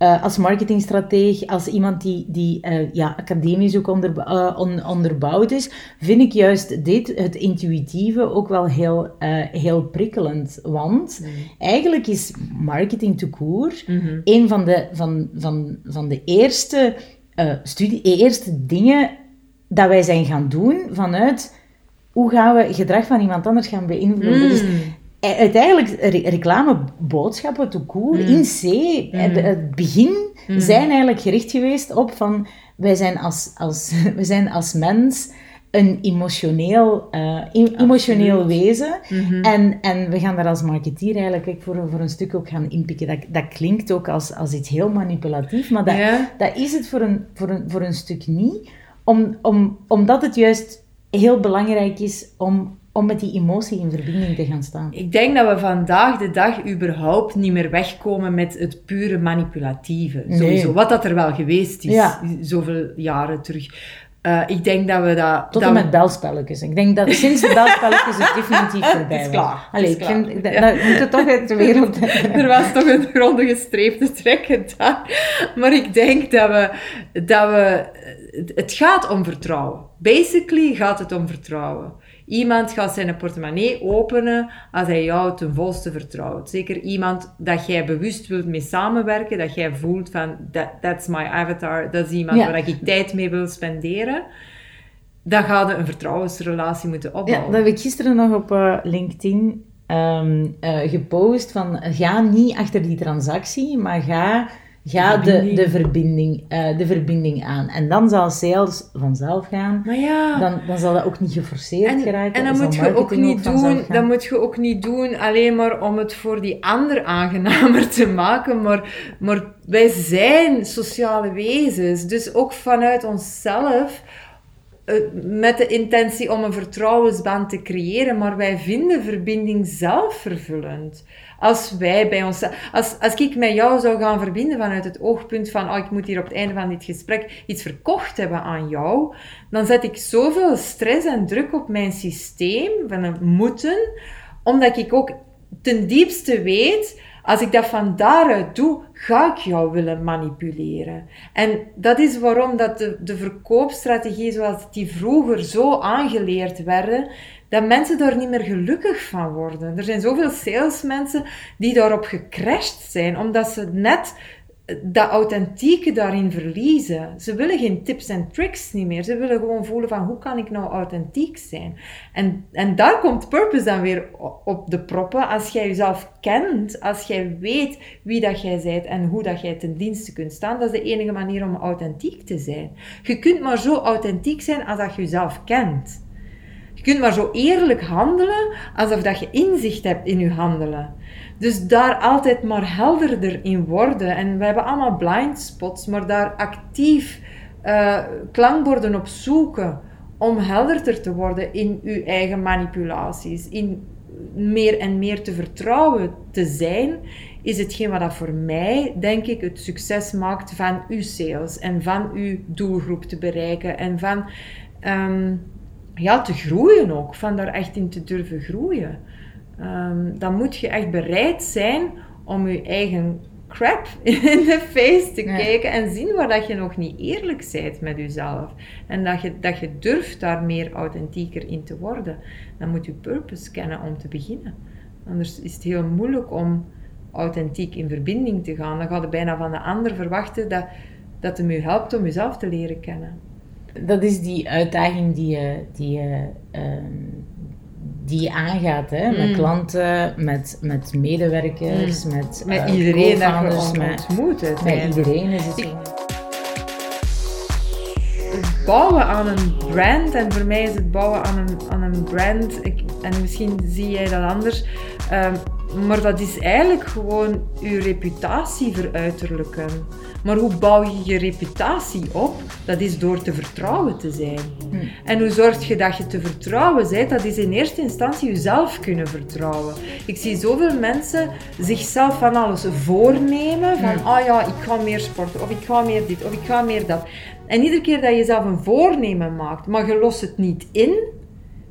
eh, als marketingstrateeg, als iemand die, die eh, ja, academisch ook onder, eh, on- onderbouwd is, vind ik juist dit, het intuïtieve, ook wel heel, heel prikkelend. Want eigenlijk is marketing to court een van de, van, van, van de eerste, studie, eerste dingen dat wij zijn gaan doen vanuit hoe gaan we gedrag van iemand anders gaan beïnvloeden. Dus eh, uiteindelijk re- reclameboodschappen to court in C, eh, de- het begin, zijn eigenlijk gericht geweest op van wij zijn als, als, wij zijn als mens een emotioneel, eh, em- emotioneel wezen. en, en we gaan daar als marketeer eigenlijk voor, voor een stuk ook gaan inpikken. Dat, dat klinkt ook als, als iets heel manipulatief, maar dat, Ja. dat is het voor een, voor een, voor een stuk niet. Om, om, omdat het juist heel belangrijk is om, om met die emotie in verbinding te gaan staan. Ik denk dat we vandaag de dag überhaupt niet meer wegkomen met het pure manipulatieve. Nee. Sowieso, wat dat er wel geweest is, Ja. zoveel jaren terug. Eh, ik denk dat we dat... Tot en we- met belspelletjes. Ik denk dat sinds de belspelletjes het definitief voorbij is klaar. Allee, is ik vind, klaar. dat, Ja. dat moet het toch uit de wereld er was toch een grondige streep te trekken daar. Maar ik denk dat we, dat we... Het gaat om vertrouwen. Basically gaat het om vertrouwen. Iemand gaat zijn portemonnee openen als hij jou ten volste vertrouwt. Zeker iemand dat jij bewust wilt mee samenwerken, dat jij voelt van, that, that's my avatar, dat is iemand Ja. waar ik tijd mee wil spenderen. Dan ga je een vertrouwensrelatie moeten Ja, opbouwen. dat heb ik gisteren nog op eh, LinkedIn ehm, eh, gepost van ga niet achter die transactie, maar ga, ga de, Verbinding. de, verbinding, eh, de verbinding aan. En dan zal sales vanzelf gaan. Maar ja... Dan, dan zal dat ook niet geforceerd En, geraken. en dan zal moet je ook niet doen, dat moet je ook niet doen alleen maar om het voor die ander aangenamer te maken, maar, maar wij zijn sociale wezens, dus ook vanuit onszelf eh, met de intentie om een vertrouwensband te creëren, maar wij vinden verbinding zelf vervullend. Als wij bij ons, als, als ik met jou zou gaan verbinden vanuit het oogpunt van, oh, ik moet hier op het einde van dit gesprek iets verkocht hebben aan jou, dan zet ik zoveel stress en druk op mijn systeem van een moeten, omdat ik ook ten diepste weet, als ik dat van daaruit doe, ga ik jou willen manipuleren. En dat is waarom dat de, de verkoopstrategie zoals die vroeger zo aangeleerd werden, dat mensen daar niet meer gelukkig van worden. Er zijn zoveel salesmensen die daarop gecrashed zijn, omdat ze net dat authentieke daarin verliezen. Ze willen geen tips en tricks niet meer. Ze willen gewoon voelen van hoe kan ik nou authentiek zijn. En, en daar komt purpose dan weer op de proppen. Als jij jezelf kent, als jij weet wie dat jij bent en hoe dat jij ten dienste kunt staan, dat is de enige manier om authentiek te zijn. Je kunt maar zo authentiek zijn als dat je jezelf kent. Je kunt maar zo eerlijk handelen alsof dat je inzicht hebt in je handelen. Dus daar altijd maar helderder in worden. En we hebben allemaal blind spots, maar daar actief uh, klankborden op zoeken om helderder te worden in uw eigen manipulaties, in meer en meer te vertrouwen te zijn, is hetgeen wat dat voor mij, denk ik, het succes maakt van uw sales en van uw doelgroep te bereiken en van um, ja, te groeien ook, van daar echt in te durven groeien. Um, dan moet je echt bereid zijn om je eigen crap in de face te kijken en zien waar dat je nog niet eerlijk bent met jezelf. En dat je, dat je durft daar meer authentieker in te worden. Dan moet je purpose kennen om te beginnen. Anders is het heel moeilijk om authentiek in verbinding te gaan. Dan gaat je bijna van de ander verwachten dat, dat hem je helpt om jezelf te leren kennen. Dat is die uitdaging die je, die je ehm, die je aangaat hè? met mm. klanten, met, met medewerkers, mm. met, met uh, iedereen dat je met, ontmoet. Met iedereen is het Het bouwen aan een brand, en voor mij is het bouwen aan een, aan een brand, ik, en misschien zie jij dat anders, um, maar dat is eigenlijk gewoon je reputatie veruiterlijken. Maar hoe bouw je je reputatie op? Dat is door te vertrouwen te zijn. Hm. En hoe zorg je dat je te vertrouwen bent? Dat is in eerste instantie jezelf kunnen vertrouwen. Ik zie zoveel mensen zichzelf van alles voornemen. Van, hm. ah oh ja, ik ga meer sporten, of ik ga meer dit, of ik ga meer dat. En iedere keer dat je zelf een voornemen maakt, maar je lost het niet in,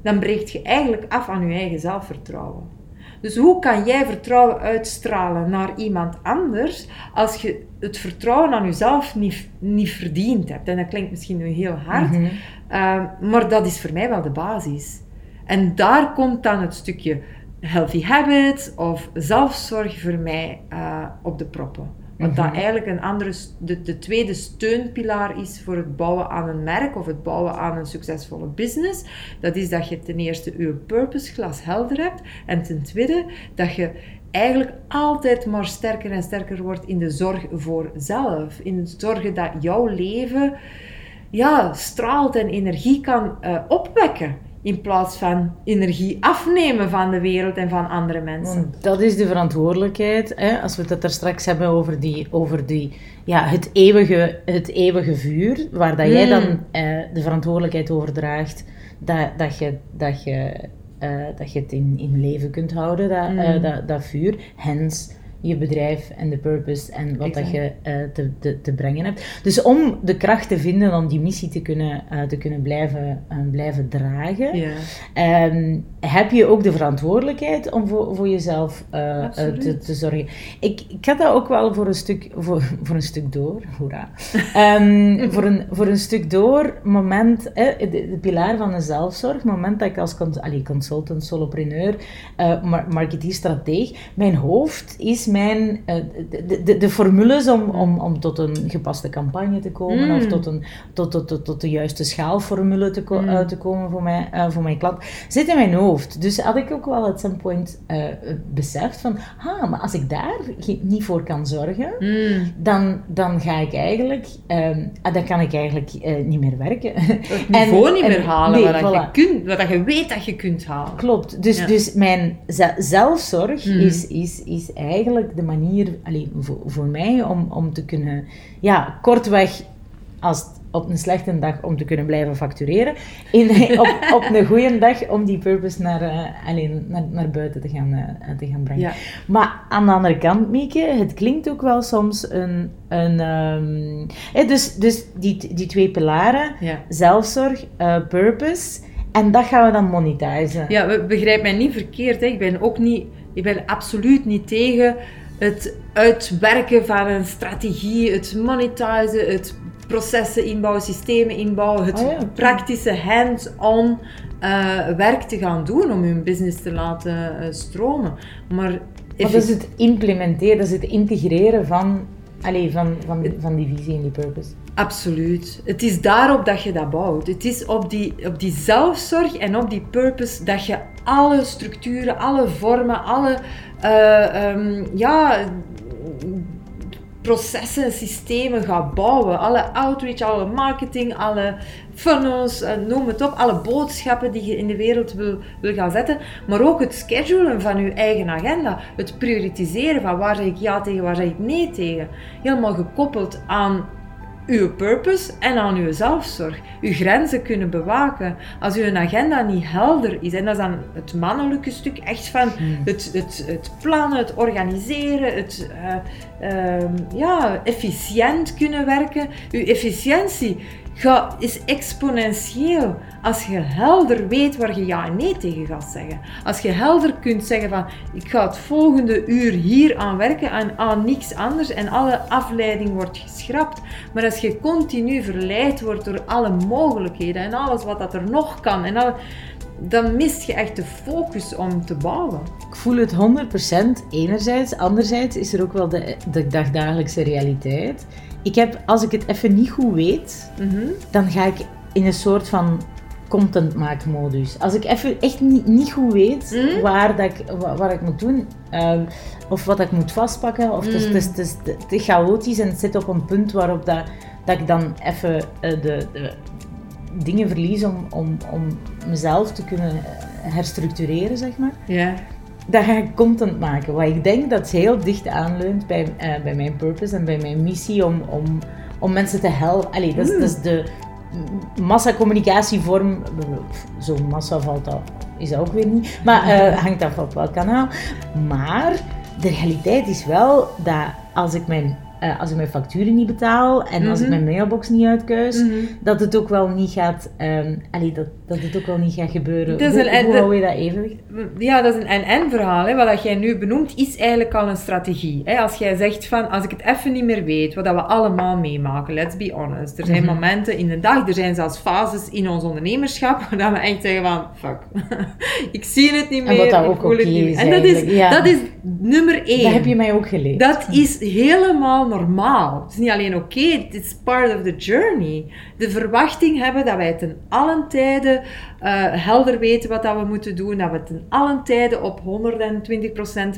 dan breekt je eigenlijk af aan je eigen zelfvertrouwen. Dus hoe kan jij vertrouwen uitstralen naar iemand anders als je het vertrouwen aan jezelf niet, niet verdiend hebt? En dat klinkt misschien nu heel hard, mhm. ehm, maar dat is voor mij wel de basis. En daar komt dan het stukje healthy habits of zelfzorg voor mij uh, op de proppen. Wat dat mhm. eigenlijk een andere, de, de tweede steunpilaar is voor het bouwen aan een merk of het bouwen aan een succesvolle business. Dat is dat je ten eerste je purpose glas helder hebt. En ten tweede dat je eigenlijk altijd maar sterker en sterker wordt in de zorg voor zelf. In het zorgen dat jouw leven ja, straalt en energie kan uh, opwekken. In plaats van energie afnemen van de wereld en van andere mensen. dat is de verantwoordelijkheid. Hè? Als we het er straks hebben over, die, over die, ja, het, eeuwige, het eeuwige vuur, waar dat jij dan hmm. eh, de verantwoordelijkheid over draagt, dat, dat, je, dat, je, uh, dat je het in, in leven kunt houden, dat, uh, dat, dat vuur. Hens je bedrijf en de purpose en wat dat je uh, te, te, te, brengen hebt. Dus om de kracht te vinden om die missie te kunnen, uh, te kunnen blijven, uh, blijven dragen, ja. um, heb je ook de verantwoordelijkheid om voor, voor jezelf te, te, zorgen. Ik, ik had dat ook wel voor een stuk, voor, voor een stuk door, hoera. Um, voor, een, voor een stuk door, moment, de, de, pilaar van de zelfzorg, moment dat ik als cons allee, consultant, solopreneur, marketeer, strateeg, mijn hoofd is mijn, uh, de, de, de, formules om, om, om tot een gepaste campagne te komen of mm. tot, een, tot, tot, tot, tot de juiste schaalformule te, ko mm. uit te komen voor, mij, uh, voor mijn klant, zit in mijn hoofd. Dus had ik ook wel at some point uh, beseft van, ah, maar als ik daar niet voor kan zorgen, mm. dan, dan ga ik eigenlijk, um, dan kan ik eigenlijk niet meer werken. Het niveau en, niet meer halen, nee, wat, voilà. je kunt, wat je weet dat je kunt halen. Klopt. Dus, dus mijn zelfzorg is, is, is eigenlijk de manier allee, voor, voor mij om, om te kunnen, ja, kortweg, als op een slechte dag om te kunnen blijven factureren. In, op, op een goede dag om die purpose naar, uh, alleen, naar, naar buiten te gaan, uh, te gaan brengen. Maar aan de andere kant, Mieke, het klinkt ook wel soms een... een um, dus dus die, die twee pilaren, zelfzorg, uh, purpose En dat gaan we dan monetizen. Ja, begrijp mij niet verkeerd. Hè. Ik ben ook niet, ik ben absoluut niet tegen het uitwerken van een strategie, het monetizen, het processen inbouwen, systemen inbouwen, het Oh ja, oké. praktische hands-on eh, werk te gaan doen om hun business te laten eh, stromen. Maar, Maar dat is het implementeren, dat is het integreren van, allee, van, van, van die visie en die purpose. Absoluut. Het is daarop dat je dat bouwt. Het is op die, op die zelfzorg en op die purpose dat je alle structuren, alle vormen, alle eh, ehm, ja, processen, systemen gaat bouwen. Alle outreach, alle marketing, alle funnels, eh, noem het op. Alle boodschappen die je in de wereld wil, wil gaan zetten. Maar ook het schedulen van je eigen agenda. Het prioritiseren van waar zeg ik ja tegen, waar zeg ik nee tegen. Helemaal gekoppeld aan uw purpose en aan uw zelfzorg. Uw grenzen kunnen bewaken. Als uw agenda niet helder is, en dat is dan het mannelijke stuk, echt van het, het, het plannen, het organiseren, het eh, ehm, ja, efficiënt kunnen werken. Uw efficiëntie ga, is exponentieel als je helder weet waar je ja en nee tegen gaat zeggen. Als je helder kunt zeggen van ik ga het volgende uur hier aan werken en aan niks anders en alle afleiding wordt geschrapt. Maar als je continu verleid wordt door alle mogelijkheden en alles wat dat er nog kan, en dan mist je echt de focus om te bouwen. Ik voel het 100% enerzijds. Anderzijds is er ook wel de, de dagdagelijkse realiteit. Ik heb, als ik het even niet goed weet, Mhm. dan ga ik in een soort van content maakmodus. Als ik even echt niet, niet goed weet Mm. waar, dat ik, wa- wat ik moet doen, ehm, of wat ik moet vastpakken, of het, is, Mm. het, is, het, is, het is chaotisch en het zit op een punt waarop dat, dat ik dan even eh, de, de dingen verlies om, om, om mezelf te kunnen herstructureren, zeg maar. Ja. Dan ga ik content maken, wat ik denk dat heel dicht aanleunt bij, eh, bij mijn purpose en bij mijn missie om, om, om mensen te helpen. Allee, dat is, dat is de massacommunicatievorm. Zo'n massa valt dat, is dat ook weer niet. Maar eh, hangt af op welk kanaal. Maar de realiteit is wel dat als ik mijn, eh, als ik mijn facturen niet betaal en als ik Mhm. mijn mailbox niet uitkuis, Mhm. dat het ook wel niet gaat, allee, dat, dat het ook wel niet gaat gebeuren. Dat hoe en hou je dat evenwicht? Ja, dat is een en-en verhaal. Hè. Wat dat jij nu benoemt, is eigenlijk al een strategie. Hè. Als jij zegt van, als ik het even niet meer weet, wat dat we allemaal meemaken, let's be honest. Er zijn Mhm. momenten in de dag, er zijn zelfs fases in ons ondernemerschap, waar dat we echt zeggen van, fuck, ik zie het niet En meer, wat dat ik ook het niet meer. is En dat is, ja. dat is nummer één. Dat heb je mij ook geleerd. Dat is helemaal normaal. Het is niet alleen oké, het is part of the journey. De verwachting hebben dat wij ten allen tijde eh, helder weten wat dat we moeten doen, dat we ten allen tijde op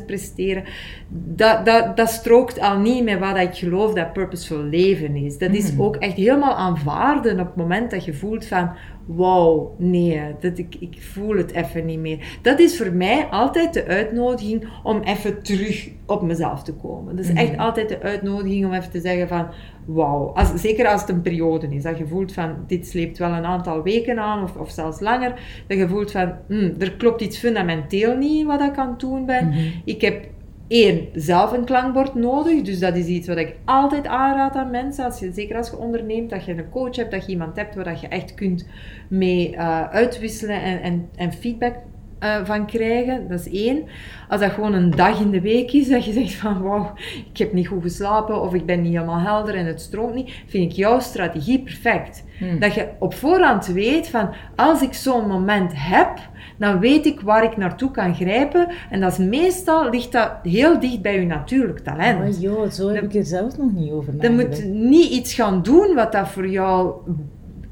120% presteren. Dat, dat, dat strookt al niet met wat ik geloof dat purposeful leven is. Dat is ook echt helemaal aanvaarden op het moment dat je voelt van wauw, nee, dat ik, ik voel het even niet meer. Dat is voor mij altijd de uitnodiging om even terug op mezelf te komen. Dat is echt altijd de uitnodiging om even te zeggen van wauw. Als, zeker als het een periode is, dat je voelt van dit sleept wel een aantal weken aan of, of zelfs langer. Dat je voelt van hmm, er klopt iets fundamenteel niet wat ik aan het doen ben. Ik heb één, zelf een klankbord nodig. Dus dat is iets wat ik altijd aanraad aan mensen. Als je, zeker als je onderneemt, dat je een coach hebt, dat je iemand hebt waar dat je echt kunt mee eh, uitwisselen en, en, en feedback eh, van krijgen. Dat is één. Als dat gewoon een dag in de week is, dat je zegt van wauw, ik heb niet goed geslapen of ik ben niet helemaal helder en het stroomt niet, vind ik jouw strategie perfect. Dat je op voorhand weet van als ik zo'n moment heb, dan weet ik waar ik naartoe kan grijpen. En dat is meestal ligt dat heel dicht bij je natuurlijk talent. Oh joh, zo heb ik er zelfs nog niet over nagedacht. moet niet iets gaan doen wat dat voor jou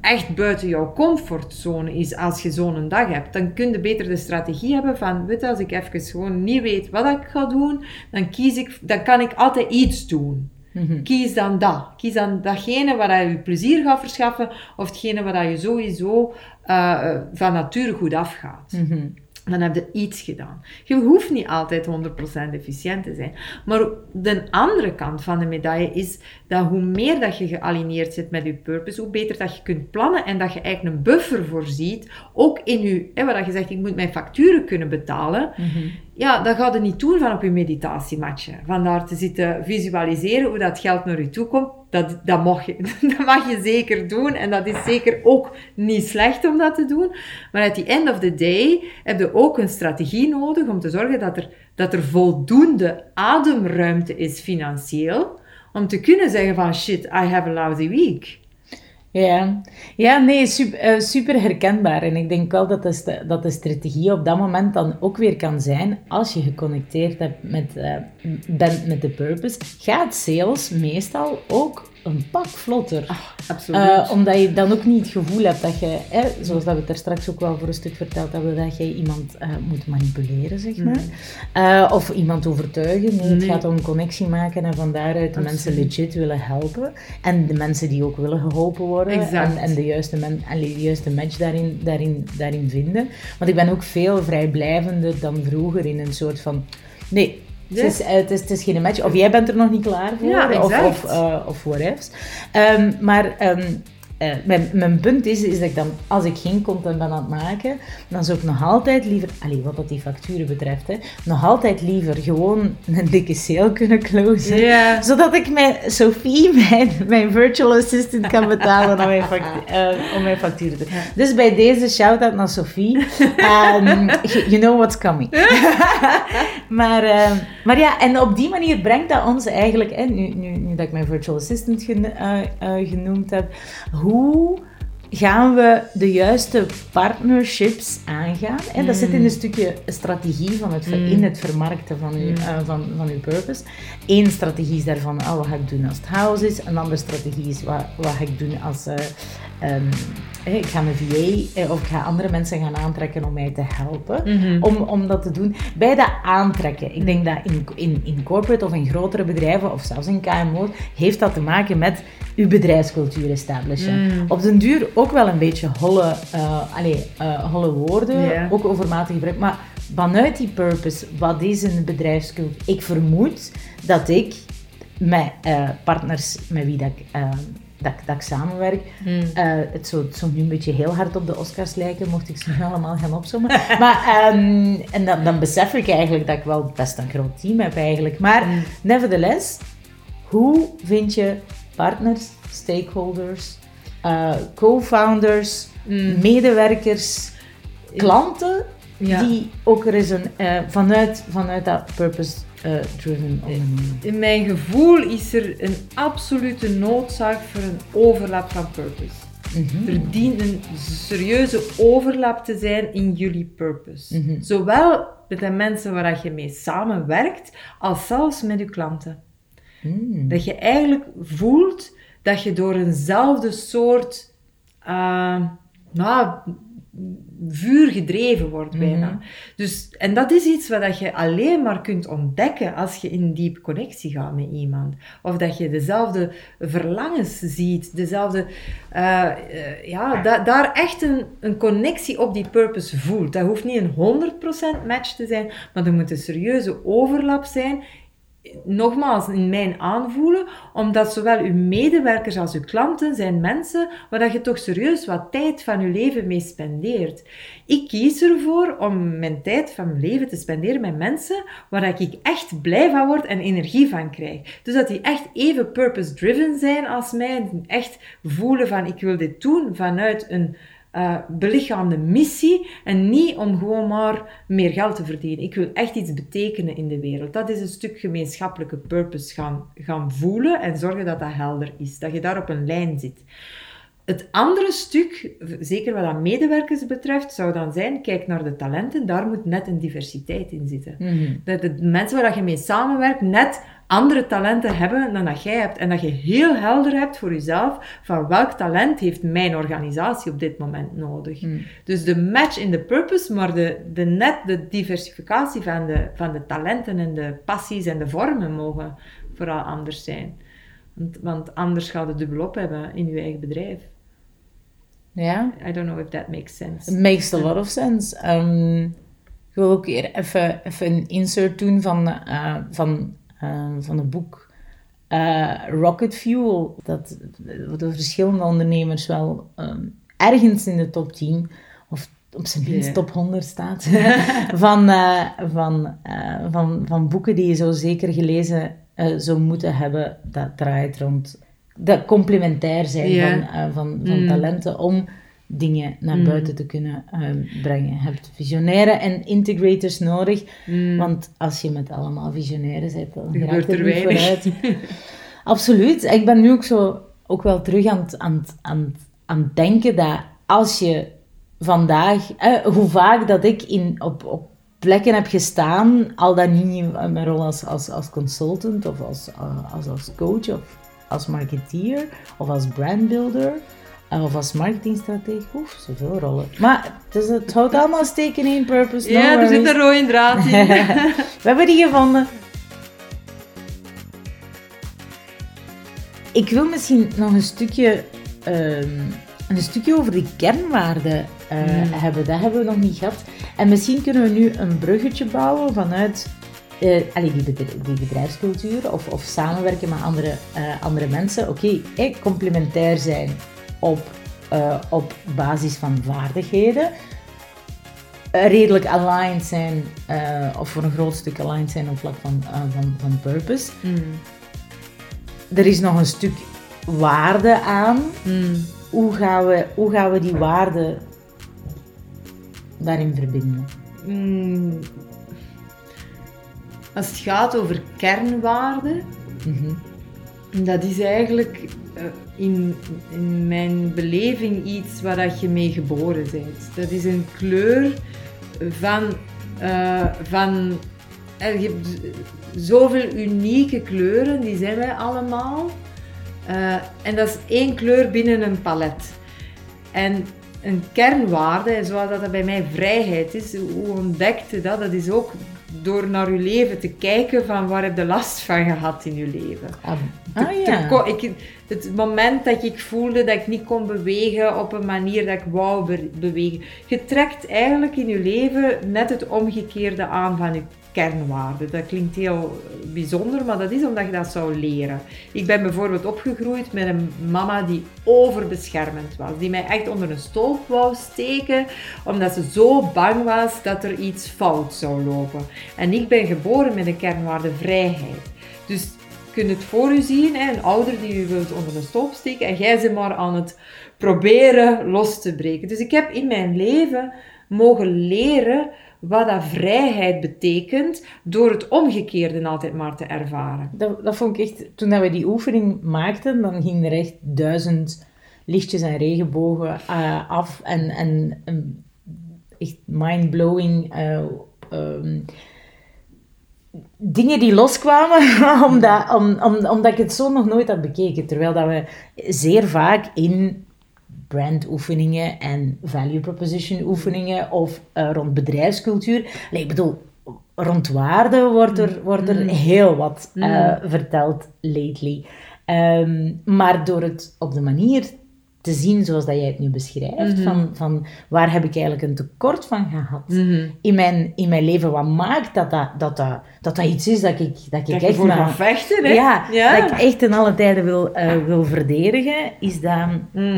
echt buiten jouw comfortzone is als je zo'n dag hebt. Dan kun je beter de strategie hebben van, weet je, als ik even gewoon niet weet wat ik ga doen, dan, kies ik, dan kan ik altijd iets doen. Mhm. Kies dan dat. Kies dan datgene waar je plezier gaat verschaffen, of hetgene waar je sowieso eh, van nature goed afgaat. Mhm. Dan heb je iets gedaan. Je hoeft niet altijd 100% efficiënt te zijn. Maar de andere kant van de medaille is dat hoe meer dat je gealigneerd zit met je purpose, hoe beter dat je kunt plannen en dat je eigenlijk een buffer voorziet, ook in je, hè, waar je zegt, ik moet mijn facturen kunnen betalen. Ja, dat gaat je niet doen van op je meditatiematje. Van daar te zitten visualiseren hoe dat geld naar je toe komt. Dat, dat, mag je, dat mag je zeker doen. En dat is zeker ook niet slecht om dat te doen. Maar at the end of the day heb je ook een strategie nodig om te zorgen dat er, dat er voldoende ademruimte is financieel. Om te kunnen zeggen van shit, I have a lousy week. Ja, ja nee, super, uh, super herkenbaar. En ik denk wel dat de, dat de strategie op dat moment dan ook weer kan zijn, als je geconnecteerd hebt met, uh, bent met de purpose, gaat sales meestal ook een pak vlotter. Ah, absoluut. Uh, omdat je dan ook niet het gevoel hebt dat je, hè, zoals dat we het er straks ook wel voor een stuk verteld hebben, dat je iemand uh, moet manipuleren, zeg maar. Uh, of iemand overtuigen. Nee, het gaat om connectie maken en van daaruit de mensen legit willen helpen. En de mensen die ook willen geholpen worden. En, en, de, juiste men, en de juiste match daarin, daarin, daarin vinden. Want ik ben ook veel vrijblijvender dan vroeger in een soort van... Nee, het, is, eh, het, is, het is geen match. Of jij bent er nog niet klaar voor. Ja, of, of, uh, of. Um, maar um, uh, mijn, mijn punt is, is dat ik dan, als ik geen content ben aan het maken, dan zou ik nog altijd liever, allee, wat dat die facturen betreft, hè, nog altijd liever gewoon een dikke sale kunnen closen. Yeah. Zodat ik mijn Sophie, mijn, mijn virtual assistant, kan betalen om mijn, factuur, uh, om mijn facturen te yeah. Dus bij deze shout-out naar Sophie. Um, you know what's coming. maar, uh, maar ja, en op die manier brengt dat ons eigenlijk, hè, nu, nu, nu dat ik mijn virtual assistant gen, genoemd heb, hoe gaan we de juiste partnerships aangaan? En dat zit in een stukje strategie van het, in het vermarkten van uw, uh, van, van uw purpose. Eén strategie is daarvan, oh, wat ga ik doen als het house is. Een andere strategie is, wat, wat ga ik doen als... Uh, um, ik ga een VA of ik ga andere mensen gaan aantrekken om mij te helpen mm -hmm. om, om dat te doen. Bij dat aantrekken, ik denk dat in, in, in corporate of in grotere bedrijven of zelfs in KMO, heeft dat te maken met uw bedrijfscultuur establishen. Mm. Op den duur ook wel een beetje holle, uh, allez, uh, holle woorden, yeah. ook overmatig gebruik, maar vanuit die purpose, wat is een bedrijfscultuur? Ik vermoed dat ik met uh, partners met wie dat ik dat, dat ik samenwerk. Mm. Uh, het zou, nu een beetje heel hard op de Oscars lijken, mocht ik ze nu allemaal gaan opzommen. maar, um, en dan, dan, besef ik eigenlijk dat ik wel best een groot team heb eigenlijk. Maar mm. nevertheless, hoe vind je partners, stakeholders, uh, co-founders, mm. medewerkers, klanten, ja. die ook er is een, uh, vanuit, vanuit dat purpose uh, driven ondernemen. In mijn gevoel is er een absolute noodzaak voor een overlap van purpose. Mm -hmm. Er dient een serieuze overlap te zijn in jullie purpose. Mm -hmm. Zowel met de mensen waar je mee samenwerkt, als zelfs met je klanten. Mm. Dat je eigenlijk voelt dat je door eenzelfde soort uh, nou, vuur gedreven wordt bijna. Mhm. Dus, en dat is iets wat je alleen maar kunt ontdekken als je in diep connectie gaat met iemand. Of dat je dezelfde verlangens ziet, dezelfde... Uh, uh, ja, da daar echt een, een connectie op die purpose voelt. Dat hoeft niet een 100% match te zijn, maar er moet een serieuze overlap zijn nogmaals in mijn aanvoelen, omdat zowel uw medewerkers als uw klanten zijn mensen waar dat je toch serieus wat tijd van je leven mee spendeert. Ik kies ervoor om mijn tijd van mijn leven te spenderen met mensen waar ik echt blij van word en energie van krijg. Dus dat die echt even purpose-driven zijn als mij, echt voelen van ik wil dit doen vanuit een uh, belichaamde missie en niet om gewoon maar meer geld te verdienen. Ik wil echt iets betekenen in de wereld. Dat is een stuk gemeenschappelijke purpose gaan, gaan voelen en zorgen dat dat helder is, dat je daar op een lijn zit. Het andere stuk, zeker wat aan medewerkers betreft, zou dan zijn, kijk naar de talenten, daar moet net een diversiteit in zitten. Mm -hmm. Dat de mensen waar je mee samenwerkt net andere talenten hebben dan dat jij hebt. En dat je heel helder hebt voor jezelf van welk talent heeft mijn organisatie op dit moment nodig. Mm. Dus de match in de purpose, maar de, de net de diversificatie van de, van de talenten en de passies en de vormen mogen vooral anders zijn. Want, want anders gaat het dubbelop hebben in je eigen bedrijf. Ja. I don't know if that makes sense. It makes a lot of sense. Um, ik wil ook weer even, even een insert doen van, uh, van van het boek uh, Rocket Fuel, dat de verschillende ondernemers wel um, ergens in de top 10 of op zijn minst yeah. top 100 staat van, uh, van, van, van boeken die je zo zeker gelezen zou moeten hebben. Dat draait rond dat complementair zijn van, eh, van, van Mm. talenten om dingen naar Mm. buiten te kunnen ehm, brengen. Je hebt visionaire en integrators nodig, Mm. want als je met allemaal visionairen bent, dan gebeurt er er weinig. vooruit. Absoluut. Ik ben nu ook zo ook wel terug aan het, aan het, aan het, aan het denken dat als je vandaag, eh, hoe vaak dat ik in, op, op plekken heb gestaan, al dan niet in mijn rol als, als, als consultant of als, eh, als, als coach of als marketeer of als brandbuilder of als marketingstratege, oef, zoveel rollen. Maar het, is, het houdt allemaal steken in purpose, no ja, er zit een rode draad in. We hebben die gevonden. Ik wil misschien nog een stukje, ehm, een stukje over die kernwaarden eh, Hmm. hebben. Dat hebben we nog niet gehad. En misschien kunnen we nu een bruggetje bouwen vanuit allee, die, bedrijf- die bedrijfscultuur of, of samenwerken met andere, eh, andere mensen. Oké, eh, complementair zijn op, eh, op basis van vaardigheden eh, redelijk aligned zijn, eh, of voor een groot stuk aligned zijn op vlak van, van, van purpose. Mm. Er is nog een stuk waarde aan. Mm. Hoe gaan we, hoe gaan we die waarde daarin verbinden? Mm. Als het gaat over kernwaarden, Mhm. dat is eigenlijk in, in mijn beleving iets waar dat je mee geboren bent. Dat is een kleur van... eh, van er, je hebt zoveel unieke kleuren, die zijn wij allemaal. Eh, en dat is één kleur binnen een palet. En een kernwaarde, zoals dat bij mij vrijheid is, hoe ontdekte dat? Dat is ook door naar je leven te kijken van waar heb je last van gehad in je leven. Ah, Te- ah, ja. ik, het moment dat ik voelde dat ik niet kon bewegen op een manier dat ik wou be- bewegen. Je trekt eigenlijk in je leven net het omgekeerde aan van je kernwaarden. Dat klinkt heel bijzonder, maar dat is omdat je dat zou leren. Ik ben bijvoorbeeld opgegroeid met een mama die overbeschermend was. Die mij echt onder een stolp wou steken, omdat ze zo bang was dat er iets fout zou lopen. En ik ben geboren met een kernwaarde vrijheid. Dus je kunt het voor u zien, een ouder die u wilt onder een stolp steken en jij ze maar aan het proberen los te breken. Dus ik heb in mijn leven mogen leren wat dat vrijheid betekent door het omgekeerde altijd maar te ervaren. Dat, dat vond ik echt, toen we die oefening maakten, dan ging er echt duizend lichtjes en regenbogen eh, af en, en en echt mind-blowing eh, ehm, dingen die loskwamen, omdat, om, om, omdat ik het zo nog nooit had bekeken. Terwijl dat we zeer vaak in brandoefeningen en value proposition oefeningen of eh, rond bedrijfscultuur, nee, ik bedoel, rond waarde wordt er, wordt er heel wat eh, verteld lately. Ehm, maar door het op de manier te zien zoals dat jij het nu beschrijft, van, van waar heb ik eigenlijk een tekort van gehad in, mijn, in mijn leven, wat maakt dat dat, dat, dat, dat, dat iets is dat ik, dat ik Dat echt voor maar- vechten, hè? ja, Ja. dat ik echt ten alle tijden wil, eh, wil verdedigen, is dat,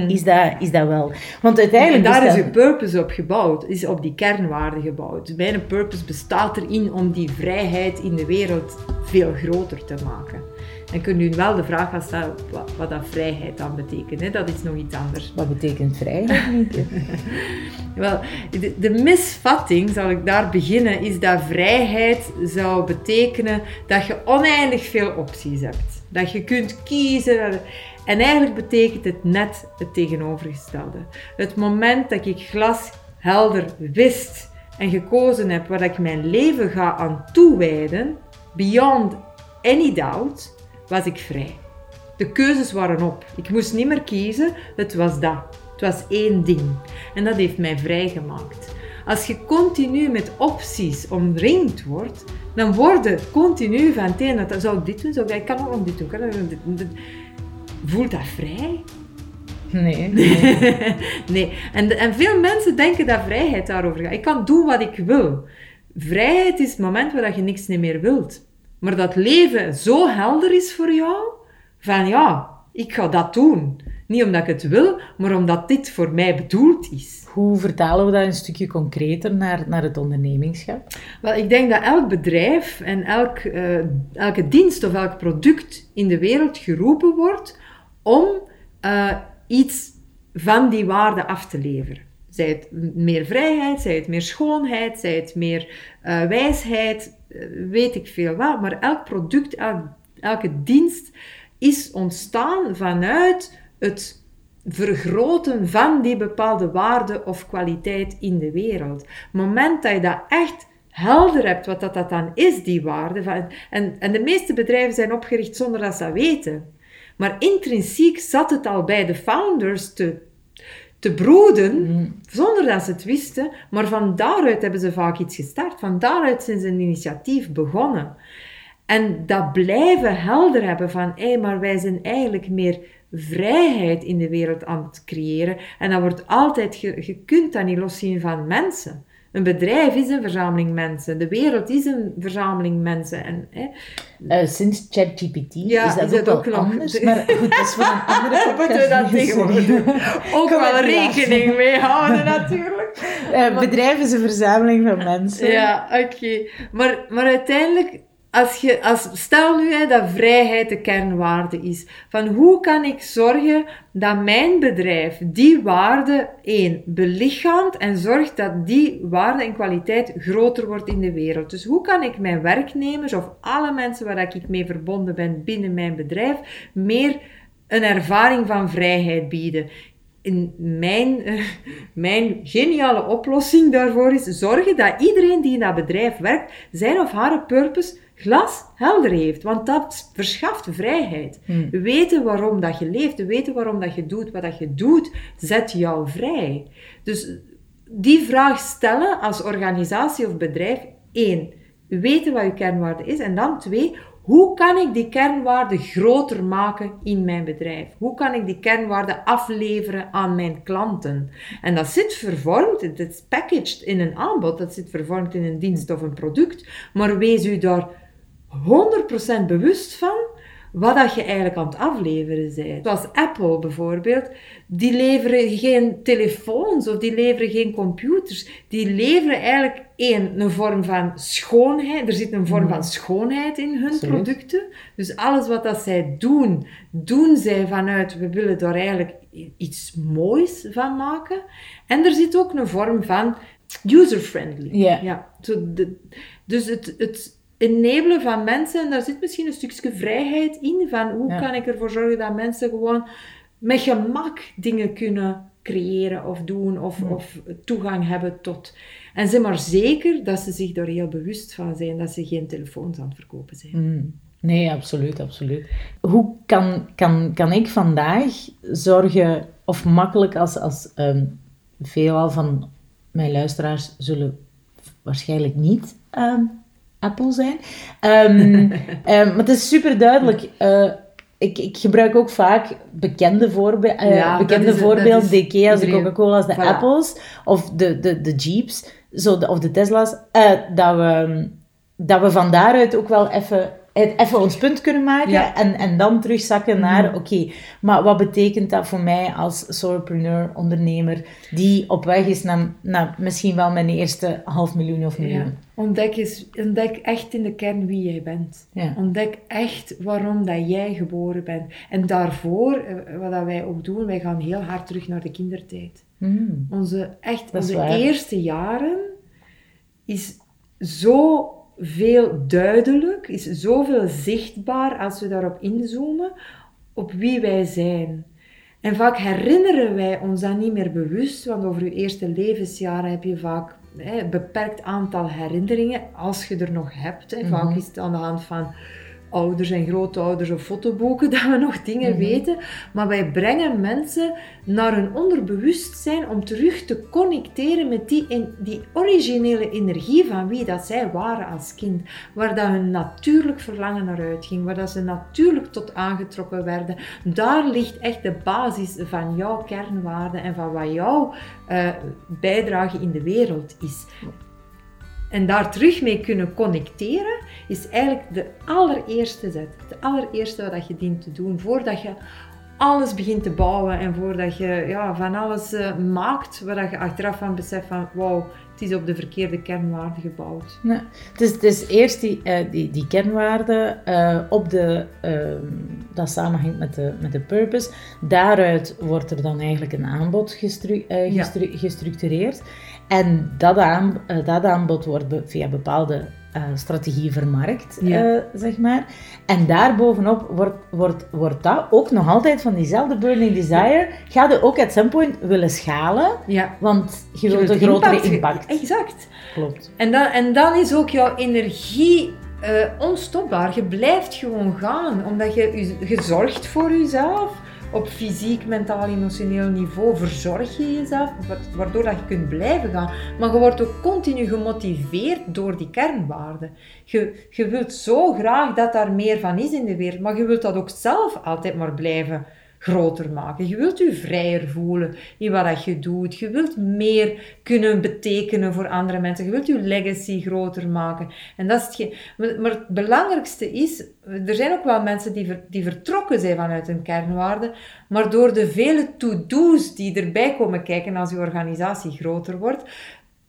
is, dat, is dat wel. Want En uiteindelijk... daar is je purpose op gebouwd, is op die kernwaarden gebouwd. Mijn purpose bestaat erin om die vrijheid in de wereld veel groter te maken. En kun je nu wel de vraag gaan stellen wat, wat dat vrijheid dan betekent. Hè? Dat is nog iets anders. Wat betekent vrijheid? Mieke? Wel, de, de misvatting, zal ik daar beginnen, is dat vrijheid zou betekenen dat je oneindig veel opties hebt. Dat je kunt kiezen. En eigenlijk betekent het net het tegenovergestelde. Het moment dat ik glashelder wist en gekozen heb waar ik mijn leven ga aan toewijden, beyond any doubt, was ik vrij. De keuzes waren op. Ik moest niet meer kiezen, het was dat. Het was één ding. En dat heeft mij vrijgemaakt. Als je continu met opties omringd wordt, dan word je continu van het een naar het- Zou ik dit doen? Zou ik, dat- ik kan ook dit doen. Kan dit, dit. Voelt dat vrij? Nee. nee. En, en veel mensen denken dat vrijheid daarover gaat. Ik kan doen wat ik wil. Vrijheid is het moment waar je niks meer wilt. Maar dat leven zo helder is voor jou, van ja, ik ga dat doen. Niet omdat ik het wil, maar omdat dit voor mij bedoeld is. Hoe vertalen we dat een stukje concreter naar, naar het ondernemingschap? Wel, ik denk dat elk bedrijf en elk, eh, elke dienst of elk product in de wereld geroepen wordt om uh, iets van die waarde af te leveren. Zij het meer vrijheid, zij het meer schoonheid, zij het meer uh, wijsheid, weet ik veel wat. Maar elk product, elk, elke dienst is ontstaan vanuit het vergroten van die bepaalde waarde of kwaliteit in de wereld. Het moment dat je dat echt helder hebt wat dat, dat dan is, die waarde. Van, en, en de meeste bedrijven zijn opgericht zonder dat ze dat weten. Maar intrinsiek zat het al bij de founders te, te broeden, mm. zonder dat ze het wisten. Maar van daaruit hebben ze vaak iets gestart. Van daaruit zijn ze een initiatief begonnen. En dat blijven helder hebben van, hé, maar wij zijn eigenlijk meer vrijheid in de wereld aan het creëren. En dat wordt altijd, je, je kunt dat niet loszien van mensen. Een bedrijf is een verzameling mensen. De wereld is een verzameling mensen. En, hè, uh, sinds ChatGPT ja, is dat, ook, wel anders. Maar goed, dat is een andere Moeten we dat tegenwoordig ook wel rekening mee houden, natuurlijk. Uh, bedrijf is een verzameling van mensen. Ja, oké. Maar, maar uiteindelijk als je, als, stel nu hè, dat vrijheid de kernwaarde is. Van hoe kan ik zorgen dat mijn bedrijf die waarde, één, belichaamt en zorgt dat die waarde en kwaliteit groter wordt in de wereld. Dus hoe kan ik mijn werknemers of alle mensen waar ik mee verbonden ben binnen mijn bedrijf meer een ervaring van vrijheid bieden? in mijn, mijn geniale oplossing daarvoor is zorgen dat iedereen die in dat bedrijf werkt, zijn of haar purpose glas helder heeft. Want dat verschaft vrijheid. Hmm. Weten waarom dat je leeft, weten waarom dat je doet wat dat je doet, zet jou vrij. Dus die vraag stellen als organisatie of bedrijf, één, weten wat je kernwaarde is. En dan twee, hoe kan ik die kernwaarde groter maken in mijn bedrijf? Hoe kan ik die kernwaarde afleveren aan mijn klanten? En dat zit vervormd, het is packaged in een aanbod, dat zit vervormd in een dienst of een product. Maar wees u daar 100% bewust van wat dat je eigenlijk aan het afleveren bent. Zoals Apple bijvoorbeeld, die leveren geen telefoons of die leveren geen computers. Die leveren eigenlijk één, een vorm van schoonheid. Er zit een vorm van schoonheid in hun producten. Dus alles wat dat zij doen, doen zij vanuit, we willen daar eigenlijk iets moois van maken. En er zit ook een vorm van user-friendly. Ja. Zo de, dus het, het enabelen van mensen, en daar zit misschien een stukje vrijheid in, van hoe kan ik ervoor zorgen dat mensen gewoon met gemak dingen kunnen creëren of doen of, of toegang hebben tot. En zeg maar zeker dat ze zich daar heel bewust van zijn, dat ze geen telefoons aan het verkopen zijn. Mm. Nee, absoluut, absoluut. Hoe kan, kan, kan ik vandaag zorgen, of makkelijk als, als um, veelal van mijn luisteraars zullen waarschijnlijk niet ehm, Apple zijn. Um, maar het is super duidelijk. Uh, ik, ik, gebruik ook vaak bekende, voorbe uh, bekende voorbeelden, de Ikea's, de Coca-Cola's, de Apples of de, de, de Jeeps zo de, of de Tesla's. dat, we, dat we van daaruit ook wel even even ons punt kunnen maken en, en dan terugzakken naar, mhm. oké, maar wat betekent dat voor mij als solopreneur, ondernemer, die op weg is naar, naar misschien wel mijn eerste half miljoen of miljoen? Ja. Ontdek, eens, ontdek echt in de kern wie jij bent. Ontdek echt waarom dat jij geboren bent. En daarvoor, eh, wat dat wij ook doen, wij gaan heel hard terug naar de kindertijd. Mm. Onze, echt, onze eerste jaren is zo veel duidelijk, is zoveel zichtbaar als we daarop inzoomen, op wie wij zijn. En vaak herinneren wij ons dat niet meer bewust, want over je eerste levensjaren heb je vaak een beperkt aantal herinneringen, als je er nog hebt. Hè. Vaak mhm. is het aan de hand van ouders en grootouders of fotoboeken dat we nog dingen mhm. weten. Maar wij brengen mensen naar een onderbewustzijn om terug te connecteren met die, die originele energie van wie dat zij waren als kind. Waar dat hun natuurlijk verlangen naar uitging, waar dat ze natuurlijk tot aangetrokken werden. Daar ligt echt de basis van jouw kernwaarden en van wat jouw uh, bijdrage in de wereld is. En daar terug mee kunnen connecteren, is eigenlijk de allereerste zet. Het allereerste wat je dient te doen voordat je alles begint te bouwen en voordat je ja, van alles uh, maakt waar je achteraf van beseft van wauw, het is op de verkeerde kernwaarden gebouwd. Is, het is eerst die, uh, die, die kernwaarden uh, op de, dat samenhangt met de, met de purpose. Daaruit wordt er dan eigenlijk een aanbod gestru gestru ja. gestructureerd. En dat, aan, dat aanbod wordt be via bepaalde uh, strategie vermarkt, ja. uh, zeg maar. En daarbovenop wordt, wordt, wordt dat ook nog altijd van diezelfde burning desire. Ga je ook at some point willen schalen, ja. want je, je wilt een grotere impact. impact. Exact. Klopt. En dan, en dan is ook jouw energie uh, onstopbaar. Je blijft gewoon gaan, omdat je, je zorgt voor jezelf op fysiek, mentaal, emotioneel niveau verzorg je jezelf, waardoor dat je kunt blijven gaan. Maar je wordt ook continu gemotiveerd door die kernwaarden. Je, je wilt zo graag dat daar meer van is in de wereld, maar je wilt dat ook zelf altijd maar blijven groter maken. Je wilt je vrijer voelen in wat je doet. Je wilt meer kunnen betekenen voor andere mensen. Je wilt je legacy groter maken. En dat is hetgeen. Maar, het belangrijkste is, er zijn ook wel mensen die, die vertrokken zijn vanuit hun kernwaarden, maar door de vele to-do's die erbij komen kijken als je organisatie groter wordt,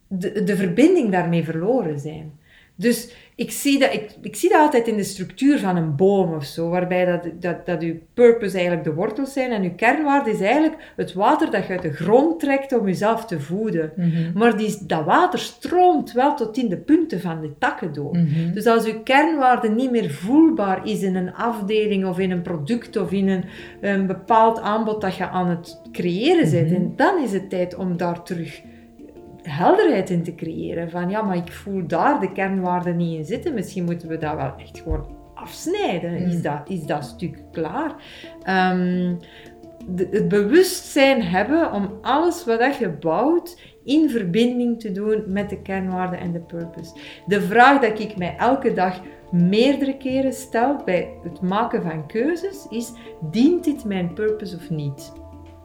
de, de verbinding daarmee verloren zijn. Dus ik zie, dat, ik, ik zie dat altijd in de structuur van een boom of zo, waarbij dat, dat, dat uw purpose eigenlijk de wortels zijn en uw kernwaarde is eigenlijk het water dat je uit de grond trekt om jezelf te voeden. Mhm. Maar die, dat water stroomt wel tot in de punten van de takken door. Mhm. Dus als uw kernwaarde niet meer voelbaar is in een afdeling of in een product of in een, een bepaald aanbod dat je aan het creëren bent, Mhm. en dan is het tijd om daar terug helderheid in te creëren. Van ja, maar ik voel daar de kernwaarden niet in zitten. Misschien moeten we dat wel echt gewoon afsnijden. Is, dat, is dat stuk klaar? Ehm, de- het bewustzijn hebben om alles wat je bouwt in verbinding te doen met de kernwaarden en de purpose. De vraag dat ik mij elke dag meerdere keren stel bij het maken van keuzes is: dient dit mijn purpose of niet?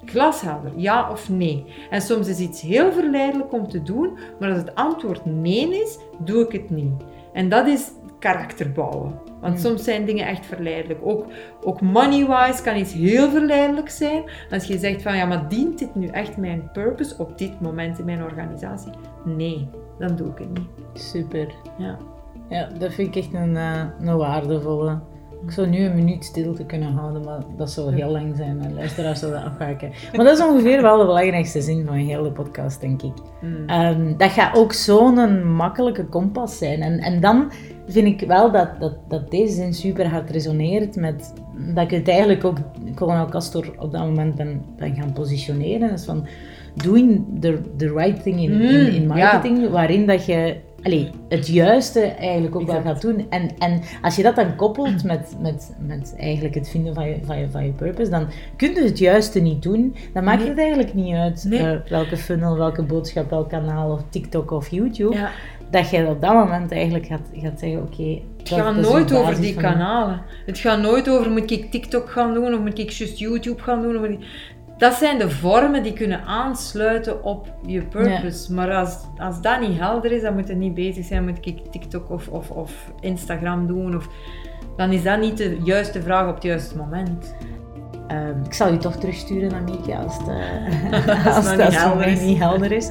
Glashelder, ja of nee. En soms is iets heel verleidelijk om te doen, maar als het antwoord nee is, doe ik het niet. En dat is karakter bouwen. Want Mm. soms zijn dingen echt verleidelijk. Ook, ook money-wise kan iets heel verleidelijk zijn. Als je zegt van ja, maar dient dit nu echt mijn purpose op dit moment in mijn organisatie? Nee, dan doe ik het niet. Super. Ja. Ja, dat vind ik echt een, eh, een waardevolle. Ik zou nu een minuut stilte kunnen houden, maar dat zou heel lang zijn. En luisteraars zouden afhaken. Maar dat is ongeveer wel de belangrijkste zin van heel de podcast, denk ik. Mm. Ehm, dat gaat ook zo'n makkelijke kompas zijn. En, en dan vind ik wel dat, dat, dat deze zin super hard resoneert met dat ik het eigenlijk ook Colonel Castor op dat moment ben, ben gaan positioneren. Dat is van doing the, the right thing in, in, in Mm, marketing, waarin dat je allee, het juiste eigenlijk ook wel gaat doen. En, en als je dat dan koppelt met, met, met eigenlijk het vinden van je, van, je, van je purpose, dan kun je het juiste niet doen. Dan maakt Nee. het eigenlijk niet uit Nee. eh, welke funnel, welke boodschap, welk kanaal of TikTok of YouTube. Ja. Dat je op dat moment eigenlijk gaat, gaat zeggen, oké... Het gaat nooit over die kanalen. Het gaat nooit over moet ik TikTok gaan doen of moet ik just YouTube gaan doen. Of Dat zijn de vormen die kunnen aansluiten op je purpose. Maar als, als dat niet helder is, dan moet je niet bezig zijn. Moet ik TikTok of, of, of Instagram doen? Of, dan is dat niet de juiste vraag op het juiste moment. Ehm, ik zal je toch terugsturen naar als het, eh, Als als het het het voor mij is. niet helder is.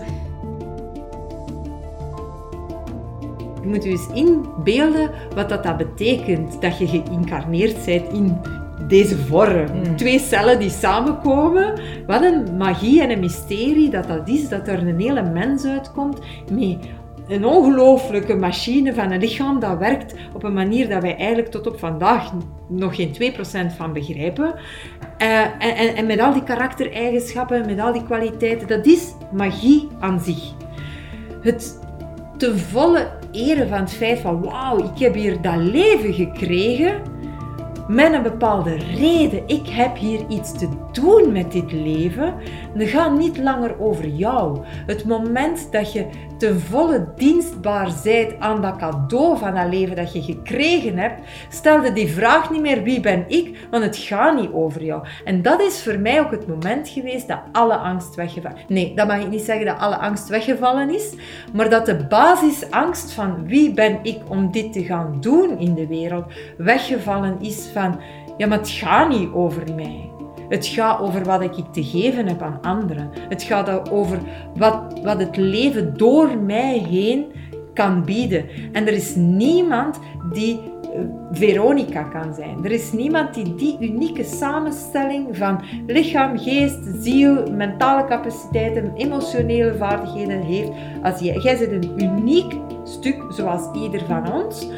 Je moet je eens inbeelden wat dat, dat betekent. Dat je geïncarneerd bent in deze vorm. Mm. Twee cellen die samenkomen. Wat een magie en een mysterie dat dat is. Dat er een hele mens uitkomt met een ongelooflijke machine van een lichaam dat werkt op een manier dat wij eigenlijk tot op vandaag nog geen 2% van begrijpen. Eh, en, en, en met al die karaktereigenschappen, met al die kwaliteiten, dat is magie aan zich. Het ten volle eren van het feit van wauw, ik heb hier dat leven gekregen met een bepaalde reden. Ik heb hier iets te doen met dit leven. Dan gaat niet langer over jou. Het moment dat je ten volle dienstbaar bent aan dat cadeau van dat leven dat je gekregen hebt, stelde die vraag niet meer wie ben ik, want het gaat niet over jou. En dat is voor mij ook het moment geweest dat alle angst weggevallen Nee, dat mag ik niet zeggen dat alle angst weggevallen is, maar dat de basisangst van wie ben ik om dit te gaan doen in de wereld weggevallen is van ja, maar het gaat niet over mij. Het gaat over wat ik te geven heb aan anderen. Het gaat over wat, wat het leven door mij heen kan bieden. En er is niemand die eh, Veronica kan zijn. Er is niemand die die unieke samenstelling van lichaam, geest, ziel, mentale capaciteiten, emotionele vaardigheden heeft als jij. Jij bent een uniek stuk zoals ieder van ons.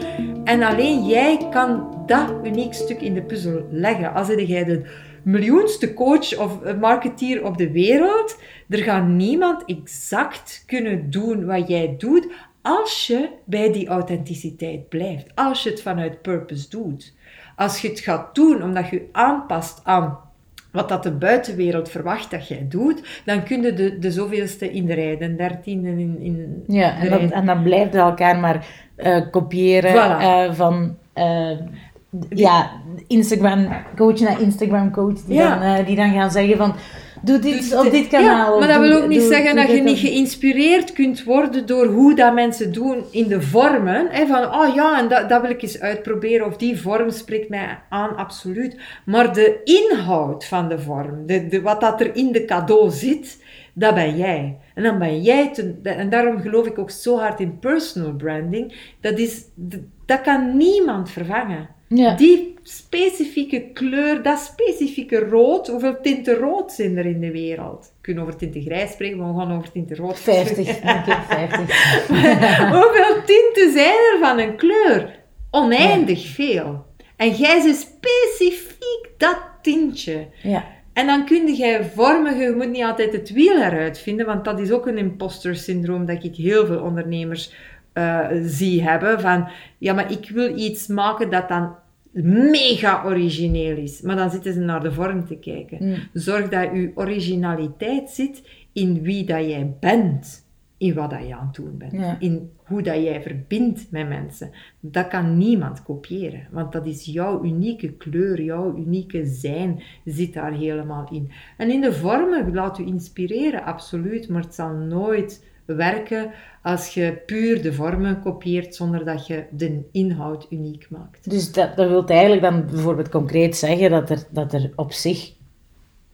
En alleen jij kan dat uniek stuk in de puzzel leggen. Als jij de miljoenste coach of marketeer op de wereld, er gaat niemand exact kunnen doen wat jij doet als je bij die authenticiteit blijft. Als je het vanuit purpose doet. Als je het gaat doen omdat je aanpast aan wat dat de buitenwereld verwacht dat jij doet, dan kun je de, de zoveelste in de rij, de dertiende in, in Ja, en, dan, en dan blijft elkaar maar uh, kopiëren uh, van... Uh, ja, Instagram coach naar Instagram coach die, ja. dan, die dan gaan zeggen van doe dit op dit kanaal. Ja, maar dat wil ook niet zeggen dat je niet geïnspireerd kunt worden door hoe dat mensen doen in de vormen. Hè, van, oh ja, en dat, dat wil ik eens uitproberen, of die vorm spreekt mij aan, absoluut. Maar de inhoud van de vorm, de, de, wat dat er in de cadeau zit, dat ben jij. En dan ben jij, en daarom geloof ik ook zo hard in personal branding, dat, is, dat kan niemand vervangen. Ja. Die specifieke kleur, dat specifieke rood, hoeveel tinten rood zijn er in de wereld? We kunnen over tinten grijs spreken, maar we gaan over tinten rood 50, denk ik, 50. hoeveel tinten zijn er van een kleur? Oneindig veel. En jij ze specifiek dat tintje. Ja. En dan kun je vormen, je moet niet altijd het wiel eruit vinden, want dat is ook een imposter syndroom dat ik heel veel ondernemers uh, zie hebben. Van, ja, maar ik wil iets maken dat dan mega origineel is. Maar dan zitten ze naar de vorm te kijken. Mm. Zorg dat je originaliteit zit in wie dat jij bent. In wat dat je aan het doen bent. In hoe dat jij verbindt met mensen. Dat kan niemand kopiëren. Want dat is jouw unieke kleur, jouw unieke zijn zit daar helemaal in. En in de vormen laat u inspireren, absoluut. Maar het zal nooit werken als je puur de vormen kopieert zonder dat je de inhoud uniek maakt. Dus dat, dat wil eigenlijk dan bijvoorbeeld concreet zeggen dat er, dat er op zich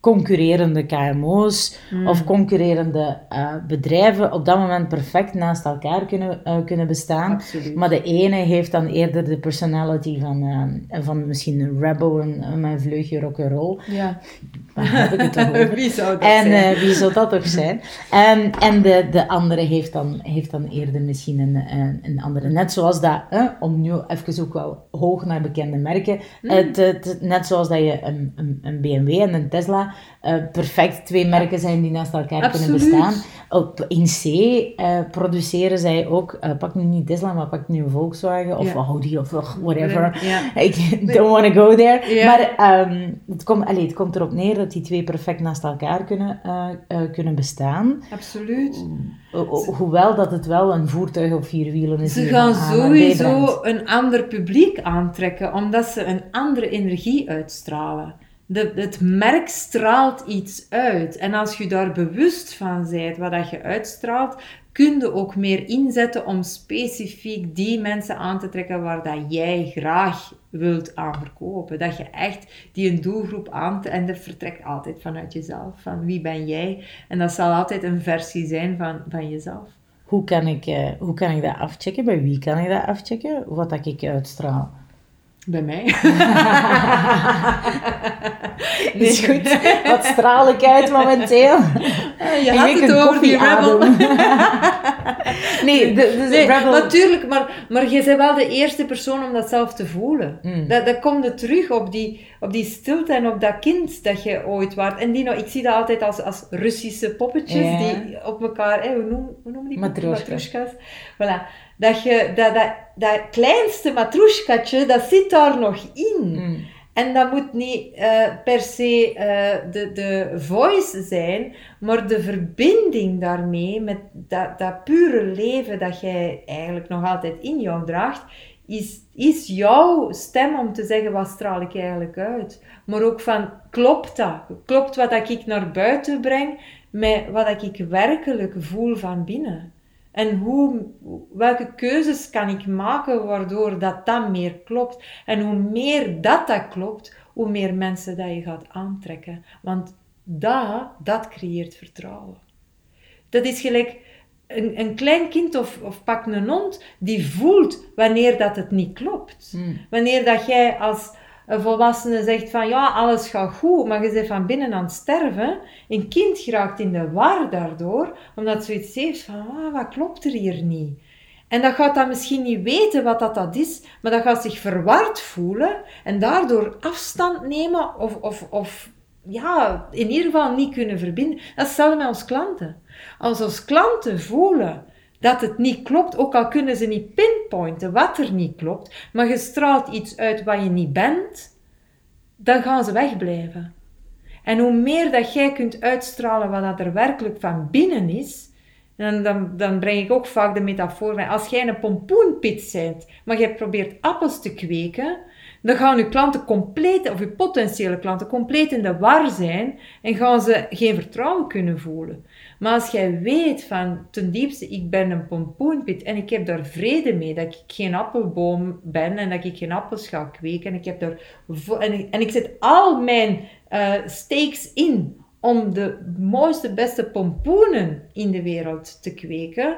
concurrerende KMO's hmm. of concurrerende uh, bedrijven op dat moment perfect naast elkaar kunnen, uh, kunnen bestaan. Absoluut. Maar de ene heeft dan eerder de personality van, uh, van misschien een rebel, een, een vleugje rock'n'roll. Ja. Waar heb ik het over? wie zou dat en, zijn? wie zou dat toch zijn? En, en de, de andere heeft dan, heeft dan eerder misschien een, een, een andere. Net zoals dat, om nu even ook wel hoog naar bekende merken, mm. het, het, net zoals dat je een, een, een BMW en een Tesla uh, perfect twee merken zijn die naast elkaar kunnen bestaan. Op, in C uh, produceren zij ook, uh, pak nu niet Tesla, maar pak nu een Volkswagen of Audi of whatever. Ja. I don't want to go there. Maar um, het, komt, het komt erop neer dat die twee perfect naast elkaar kunnen, kunnen bestaan. Absoluut. hoewel dat het wel een voertuig op vier wielen is. Ze gaan sowieso een ander publiek aantrekken, omdat ze een andere energie uitstralen de, het merk straalt iets uit. En als je daar bewust van bent, wat dat je uitstraalt, kun je ook meer inzetten om specifiek die mensen aan te trekken waar dat jij graag wilt aan verkopen. Dat je echt die een doelgroep aan en dat vertrekt altijd vanuit jezelf. Van wie ben jij? En dat zal altijd een versie zijn van, van jezelf. Hoe kan, ik, uh, hoe kan ik dat afchecken? Bij wie kan ik dat afchecken? Wat dat ik uitstraal? Bij mij. is goed. Wat straal ik uit momenteel? Je had het over die rebel. nee, nee, rebel... natuurlijk. Maar, maar je bent wel de eerste persoon om dat zelf te voelen. Mm. Dat, dat komt er terug op die, op die stilte en op dat kind dat je ooit waart. En die, nou, ik zie dat altijd als, als Russische poppetjes die op elkaar... Hè, hoe, noem, hoe noemen die matroeskas? Voilà. Dat, je, dat, dat, dat kleinste matroeskatje, dat zit daar nog in. Mm. En dat moet niet eh, per se eh, de, de voice zijn, maar de verbinding daarmee, met dat, dat pure leven dat jij eigenlijk nog altijd in jou draagt, is, is jouw stem om te zeggen, wat straal ik eigenlijk uit? Maar ook van, klopt dat? Klopt wat dat ik naar buiten breng met wat dat ik werkelijk voel van binnen? En hoe, welke keuzes kan ik maken waardoor dat dan meer klopt? En hoe meer dat dat klopt, hoe meer mensen dat je gaat aantrekken. Want dat, dat creëert vertrouwen. Dat is gelijk een, een klein kind of, of pak een hond, die voelt wanneer dat het niet klopt. Hmm. Wanneer dat jij als een volwassene zegt van ja, alles gaat goed, maar je bent van binnen aan het sterven. Een kind geraakt in de war daardoor, omdat zoiets heeft van ah, wat klopt er hier niet? En dat gaat dan misschien niet weten wat dat, dat is, maar dat gaat zich verward voelen en daardoor afstand nemen of, of, of ja, in ieder geval niet kunnen verbinden. Dat is hetzelfde met onze klanten. Als onze klanten voelen dat het niet klopt, ook al kunnen ze niet pinpointen wat er niet klopt, maar je straalt iets uit wat je niet bent, dan gaan ze wegblijven. En hoe meer dat jij kunt uitstralen wat dat er werkelijk van binnen is, dan, dan breng ik ook vaak de metafoor van als jij een pompoenpit bent, maar jij probeert appels te kweken, dan gaan uw klanten compleet, of uw potentiële klanten, compleet in de war zijn en gaan ze geen vertrouwen kunnen voelen. Maar als jij weet van ten diepste, ik ben een pompoenpit en ik heb daar vrede mee dat ik geen appelboom ben en dat ik geen appels ga kweken. En ik, heb daar en ik, en zet al mijn uh, stakes in om de mooiste, beste pompoenen in de wereld te kweken,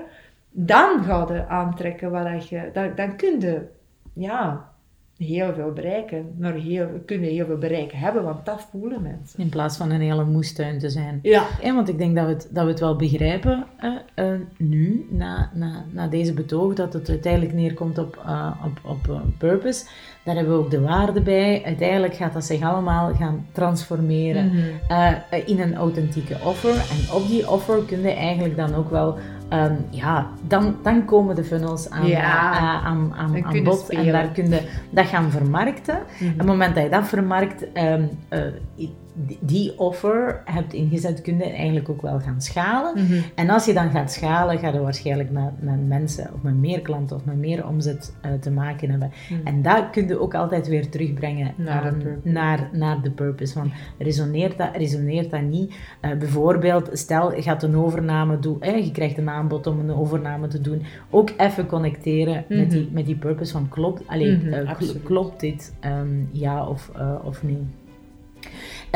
dan ga je aantrekken wat je, dan, dan kun je, ja, heel veel bereiken. Maar heel, kunnen heel veel bereiken hebben, want dat voelen mensen. In plaats van een hele moestuin te zijn. Ja. En want ik denk dat we het, dat we het wel begrijpen uh, nu, na, na, na deze betoog, dat het uiteindelijk neerkomt op, uh, op, op purpose. Daar hebben we ook de waarde bij. Uiteindelijk gaat dat zich allemaal gaan transformeren mm -hmm. in een authentieke offer. En op die offer kun je eigenlijk dan ook wel Um, ja, dan, dan komen de funnels aan, ja, uh, aan, aan, aan bod spelen. en daar kun je dat gaan vermarkten. Mm -hmm. Op het moment dat je dat vermarkt, um, uh, die offer hebt ingezet, kun je eigenlijk ook wel gaan schalen. Mhm. Mm -hmm. En als je dan gaat schalen, ga je waarschijnlijk met, met mensen of met meer klanten of met meer omzet uh, te maken hebben. Mhm. Mm -hmm. En dat kun je ook altijd weer terugbrengen naar, um, de, purpose. naar, naar de purpose. Want resoneert dat, resoneert dat niet? Uh, bijvoorbeeld, stel je gaat een overname doen, eh, je krijgt een aanbod om een overname te doen. Ook even connecteren Mhm. mm -hmm. met, die, met die purpose van klopt, allee, klopt dit um, ja of, of niet?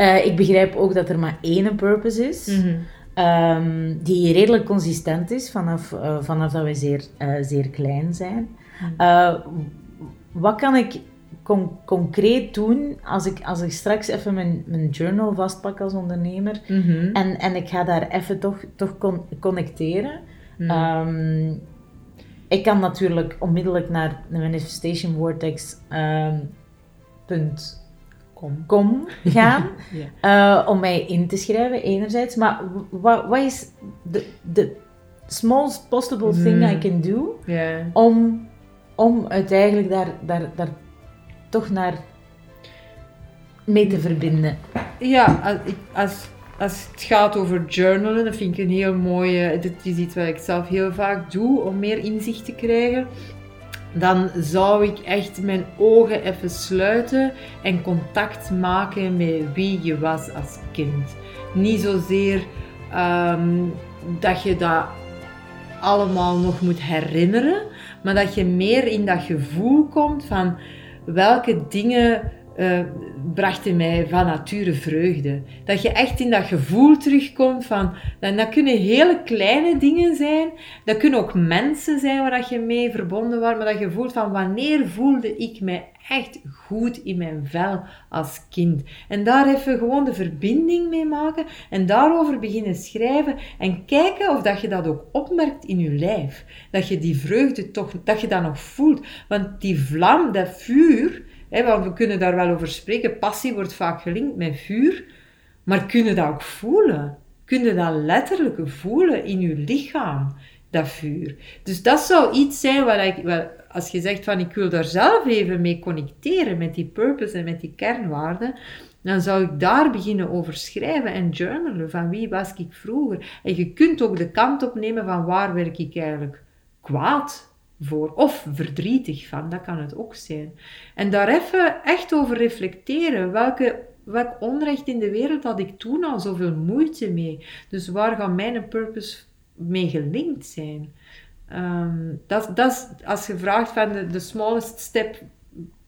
Uh, ik begrijp ook dat er maar één purpose is, mm -hmm. um, die redelijk consistent is vanaf, uh, vanaf dat we zeer, uh, zeer klein zijn. Mhm. Uh, wat kan ik con concreet doen als ik, als ik straks even mijn, mijn journal vastpak als ondernemer mm -hmm. en, en ik ga daar even toch, toch con connecteren? Mhm. Um, ik kan natuurlijk onmiddellijk naar de Manifestation Vortex um, punt Com gaan uh, om mij in te schrijven, enerzijds. Maar wat, wat is de, de smallest possible thing Mm. I can do Yeah. om, om uiteindelijk daar, daar, daar toch naar mee te verbinden? Ja, als, als, als het gaat over journalen, dat vind ik een heel mooie. Dat is iets wat ik zelf heel vaak doe om meer inzicht te krijgen. Dan zou ik echt mijn ogen even sluiten en contact maken met wie je was als kind. Niet zozeer um, dat je dat allemaal nog moet herinneren, maar dat je meer in dat gevoel komt van welke dingen uh, brachten mij van nature vreugde. Dat je echt in dat gevoel terugkomt van, en dat kunnen hele kleine dingen zijn, dat kunnen ook mensen zijn waar dat je mee verbonden was, maar dat je voelt van wanneer voelde ik mij echt goed in mijn vel als kind. En daar even gewoon de verbinding mee maken en daarover beginnen schrijven en kijken of dat je dat ook opmerkt in je lijf. Dat je die vreugde toch, dat je dat nog voelt. Want die vlam, dat vuur, Want we kunnen daar wel over spreken. Passie wordt vaak gelinkt met vuur. Maar kunnen dat ook voelen? Kunnen dat letterlijk voelen in je lichaam, dat vuur? Dus dat zou iets zijn waar ik, wel, als je zegt van ik wil daar zelf even mee connecteren met die purpose en met die kernwaarden, dan zou ik daar beginnen over schrijven en journalen van wie was ik vroeger. En je kunt ook de kant opnemen van waar werk ik eigenlijk kwaad voor. Of verdrietig van, dat kan het ook zijn. En daar even echt over reflecteren. Welke, welk onrecht in de wereld had ik toen al zoveel moeite mee? Dus waar gaat mijn purpose mee gelinkt zijn? Um, dat, dat is, als je vraagt van de, smallest step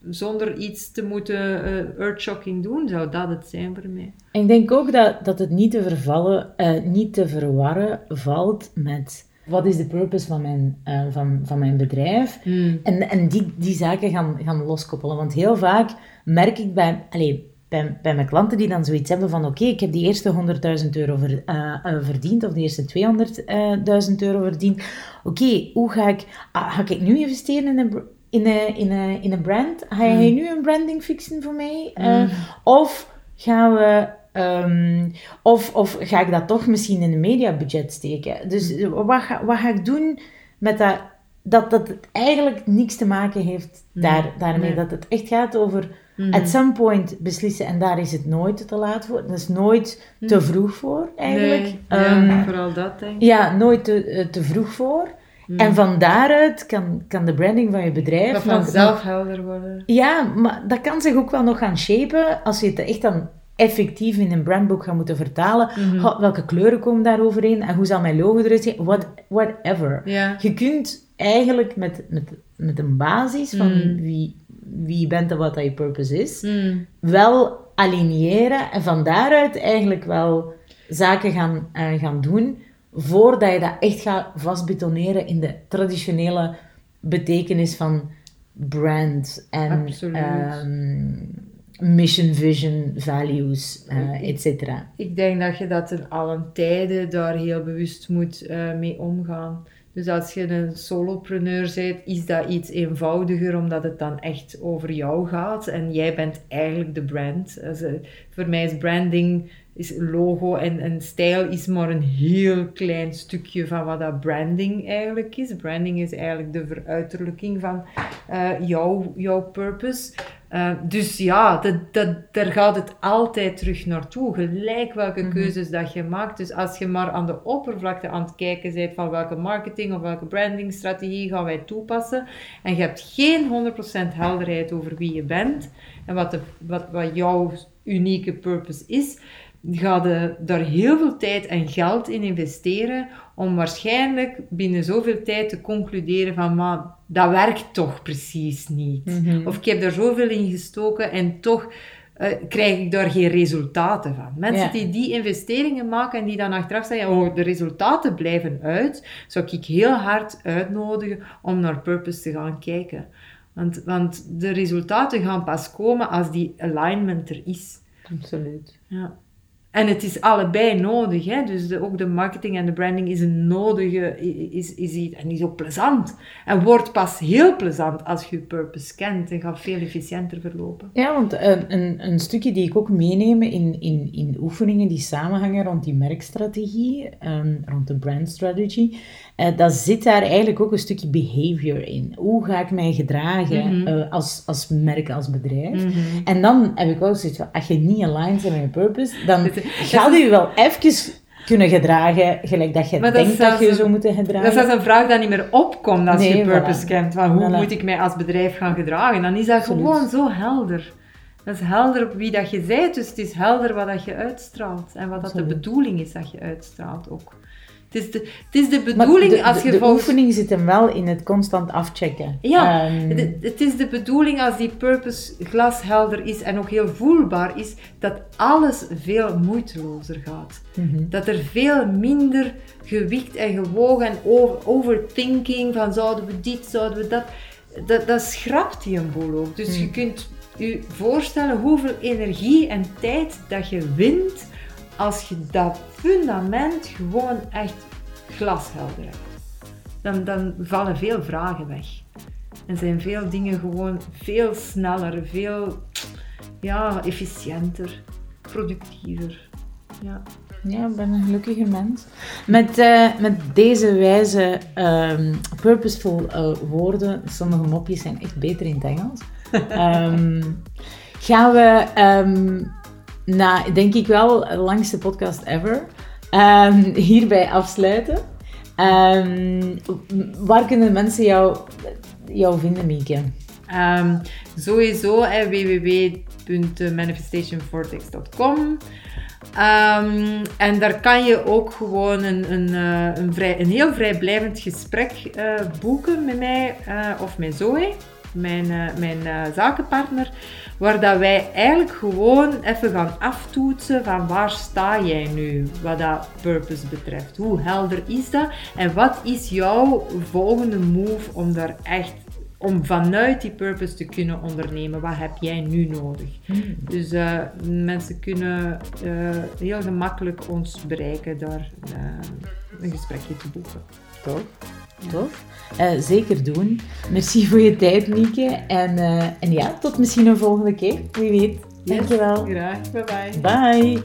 zonder iets te moeten uh, earthshocking doen, zou dat het zijn voor mij. Ik denk ook dat, dat het niet te vervallen, uh, niet te verwarren valt met wat is de purpose van mijn, uh, van, van mijn bedrijf? Hmm. En, en die, die zaken gaan, gaan loskoppelen. Want heel vaak merk ik bij, allez, bij, bij mijn klanten die dan zoiets hebben van oké, ik heb die eerste 100.000 euro ver, uh, verdiend of die eerste 200.000 euro verdiend. Oké, hoe ga ik, ah, ga ik nu investeren in een, in een, in een, in een brand? Ga jij Mm. nu een branding fixen voor mij? Uh, Mm. Of gaan we Um, of, of ga ik dat toch misschien in een mediabudget steken? Dus wat ga, wat ga ik doen met dat, dat, dat het eigenlijk niks te maken heeft daar, daarmee? Nee. Dat het echt gaat over Mhm. at some point beslissen en daar is het nooit te laat voor. Dat is nooit te vroeg voor eigenlijk. Nee, ja, Um, vooral dat denk ik. ja, nooit te, eh, te vroeg voor. En van daaruit kan, kan de branding van je bedrijf... Dat nog- vanzelf helder worden. ja, maar dat kan zich ook wel nog gaan shapen als je het echt dan effectief in een brandboek gaat moeten vertalen. Mhm. Welke kleuren komen daar overeen en hoe zal mijn logo eruit zien? What, whatever. Je kunt eigenlijk met, met, met een basis van Mhm. wie, wie je bent en wat dat je purpose is, Mm. wel aligneren en van daaruit eigenlijk wel zaken gaan, eh, gaan doen voordat je dat echt gaat vastbetoneren in de traditionele betekenis van brand en Absoluut. Mission, vision, values, eh et cetera. Ik denk dat je dat in allen tijden daar heel bewust moet eh, mee omgaan. Dus als je een solopreneur bent, is dat iets eenvoudiger, omdat het dan echt over jou gaat. En jij bent eigenlijk de brand. Eh, voor mij is branding, is logo en, en stijl is maar een heel klein stukje van wat dat branding eigenlijk is. Branding is eigenlijk de veruiterlijking van eh, jouw, jouw purpose. Uh, dus ja, dat, dat, daar gaat het altijd terug naartoe. Gelijk welke Mhm. keuzes dat je maakt. Dus als je maar aan de oppervlakte aan het kijken bent van welke marketing of welke brandingstrategie gaan wij toepassen. En je hebt geen 100% helderheid over wie je bent en wat, de, wat, wat jouw unieke purpose is. Ga je daar heel veel tijd en geld in investeren om waarschijnlijk binnen zoveel tijd te concluderen van maar dat werkt toch precies niet. Mhm. Of ik heb daar zoveel in gestoken en toch uh, krijg ik daar geen resultaten van. Mensen Ja. die die investeringen maken en die dan achteraf zeggen, oh, de resultaten blijven uit, zou ik heel hard uitnodigen om naar purpose te gaan kijken. Want, want de resultaten gaan pas komen als die alignment er is. Absoluut. Ja. En het is allebei nodig. Hè? Dus ook de marketing en de branding is een nodige, is, is iets, en is ook plezant. En wordt pas heel plezant als je je purpose kent en gaat veel efficiënter verlopen. Ja, want een, een, een stukje die ik ook meeneem in, in, in oefeningen die samenhangen rond die merkstrategie, um, rond de brand strategy, uh, dat zit daar eigenlijk ook een stukje behavior in. Hoe ga ik mij gedragen Mhm. mm -hmm. uh, als, als merk, als bedrijf? Mm -hmm. En dan heb ik wel zoiets van, als je niet aligned bent met je purpose, dan ga je wel even kunnen gedragen, gelijk dat je denkt dat, je een, zo moet gedragen. Dat is als een vraag die niet meer opkomt als nee, je purpose voilà. kent. Van hoe Voilà. moet ik mij als bedrijf gaan gedragen? Dan is dat Absoluut. gewoon zo helder. Dat is helder wie dat je bent, dus het is helder wat dat je uitstraalt. En wat dat de bedoeling is dat je uitstraalt ook. Het is de, het is de bedoeling de, als je de oefening zit hem wel in het constant afchecken. Ja, um, de, het is de bedoeling als die purpose glashelder is en ook heel voelbaar is, dat alles veel moeitelozer gaat. Mm -hmm. Dat er veel minder gewicht en gewogen en over, overthinking van zouden we dit, zouden we dat, dat, dat schrapt die een boel ook. Dus mm. je kunt je voorstellen hoeveel energie en tijd dat je wint als je dat fundament gewoon echt glashelder hebt. Dan, dan vallen veel vragen weg. En zijn veel dingen gewoon veel sneller, veel ja, efficiënter, productiever. Ja. Ja, ik ben een gelukkige mens. Met, uh, met deze wijze um, purposeful uh, woorden, sommige mopjes zijn echt beter in het Engels, um, gaan we um, na, denk ik wel, de langste podcast ever, hierbij afsluiten. waar kunnen mensen jou, vinden, Mieke? sowieso www.manifestationvortex.com Um, en daar kan je ook gewoon een, een, uh, een, vrij, een heel vrijblijvend gesprek uh, boeken met mij of met Zoe. Mijn, uh, mijn uh, zakenpartner, waar dat wij eigenlijk gewoon even gaan aftoetsen van waar sta jij nu wat dat purpose betreft. Hoe helder is dat en wat is jouw volgende move om daar echt om vanuit die purpose te kunnen ondernemen. Wat heb jij nu nodig? Hmm. Dus uh, mensen kunnen uh, heel gemakkelijk ons bereiken door uh, een gesprekje te boeken. Tof. Tof. zeker doen. Merci voor je tijd, Mieke. En, en ja, tot misschien een volgende keer. Wie weet. Dankjewel. Graag. Bye bye. Bye.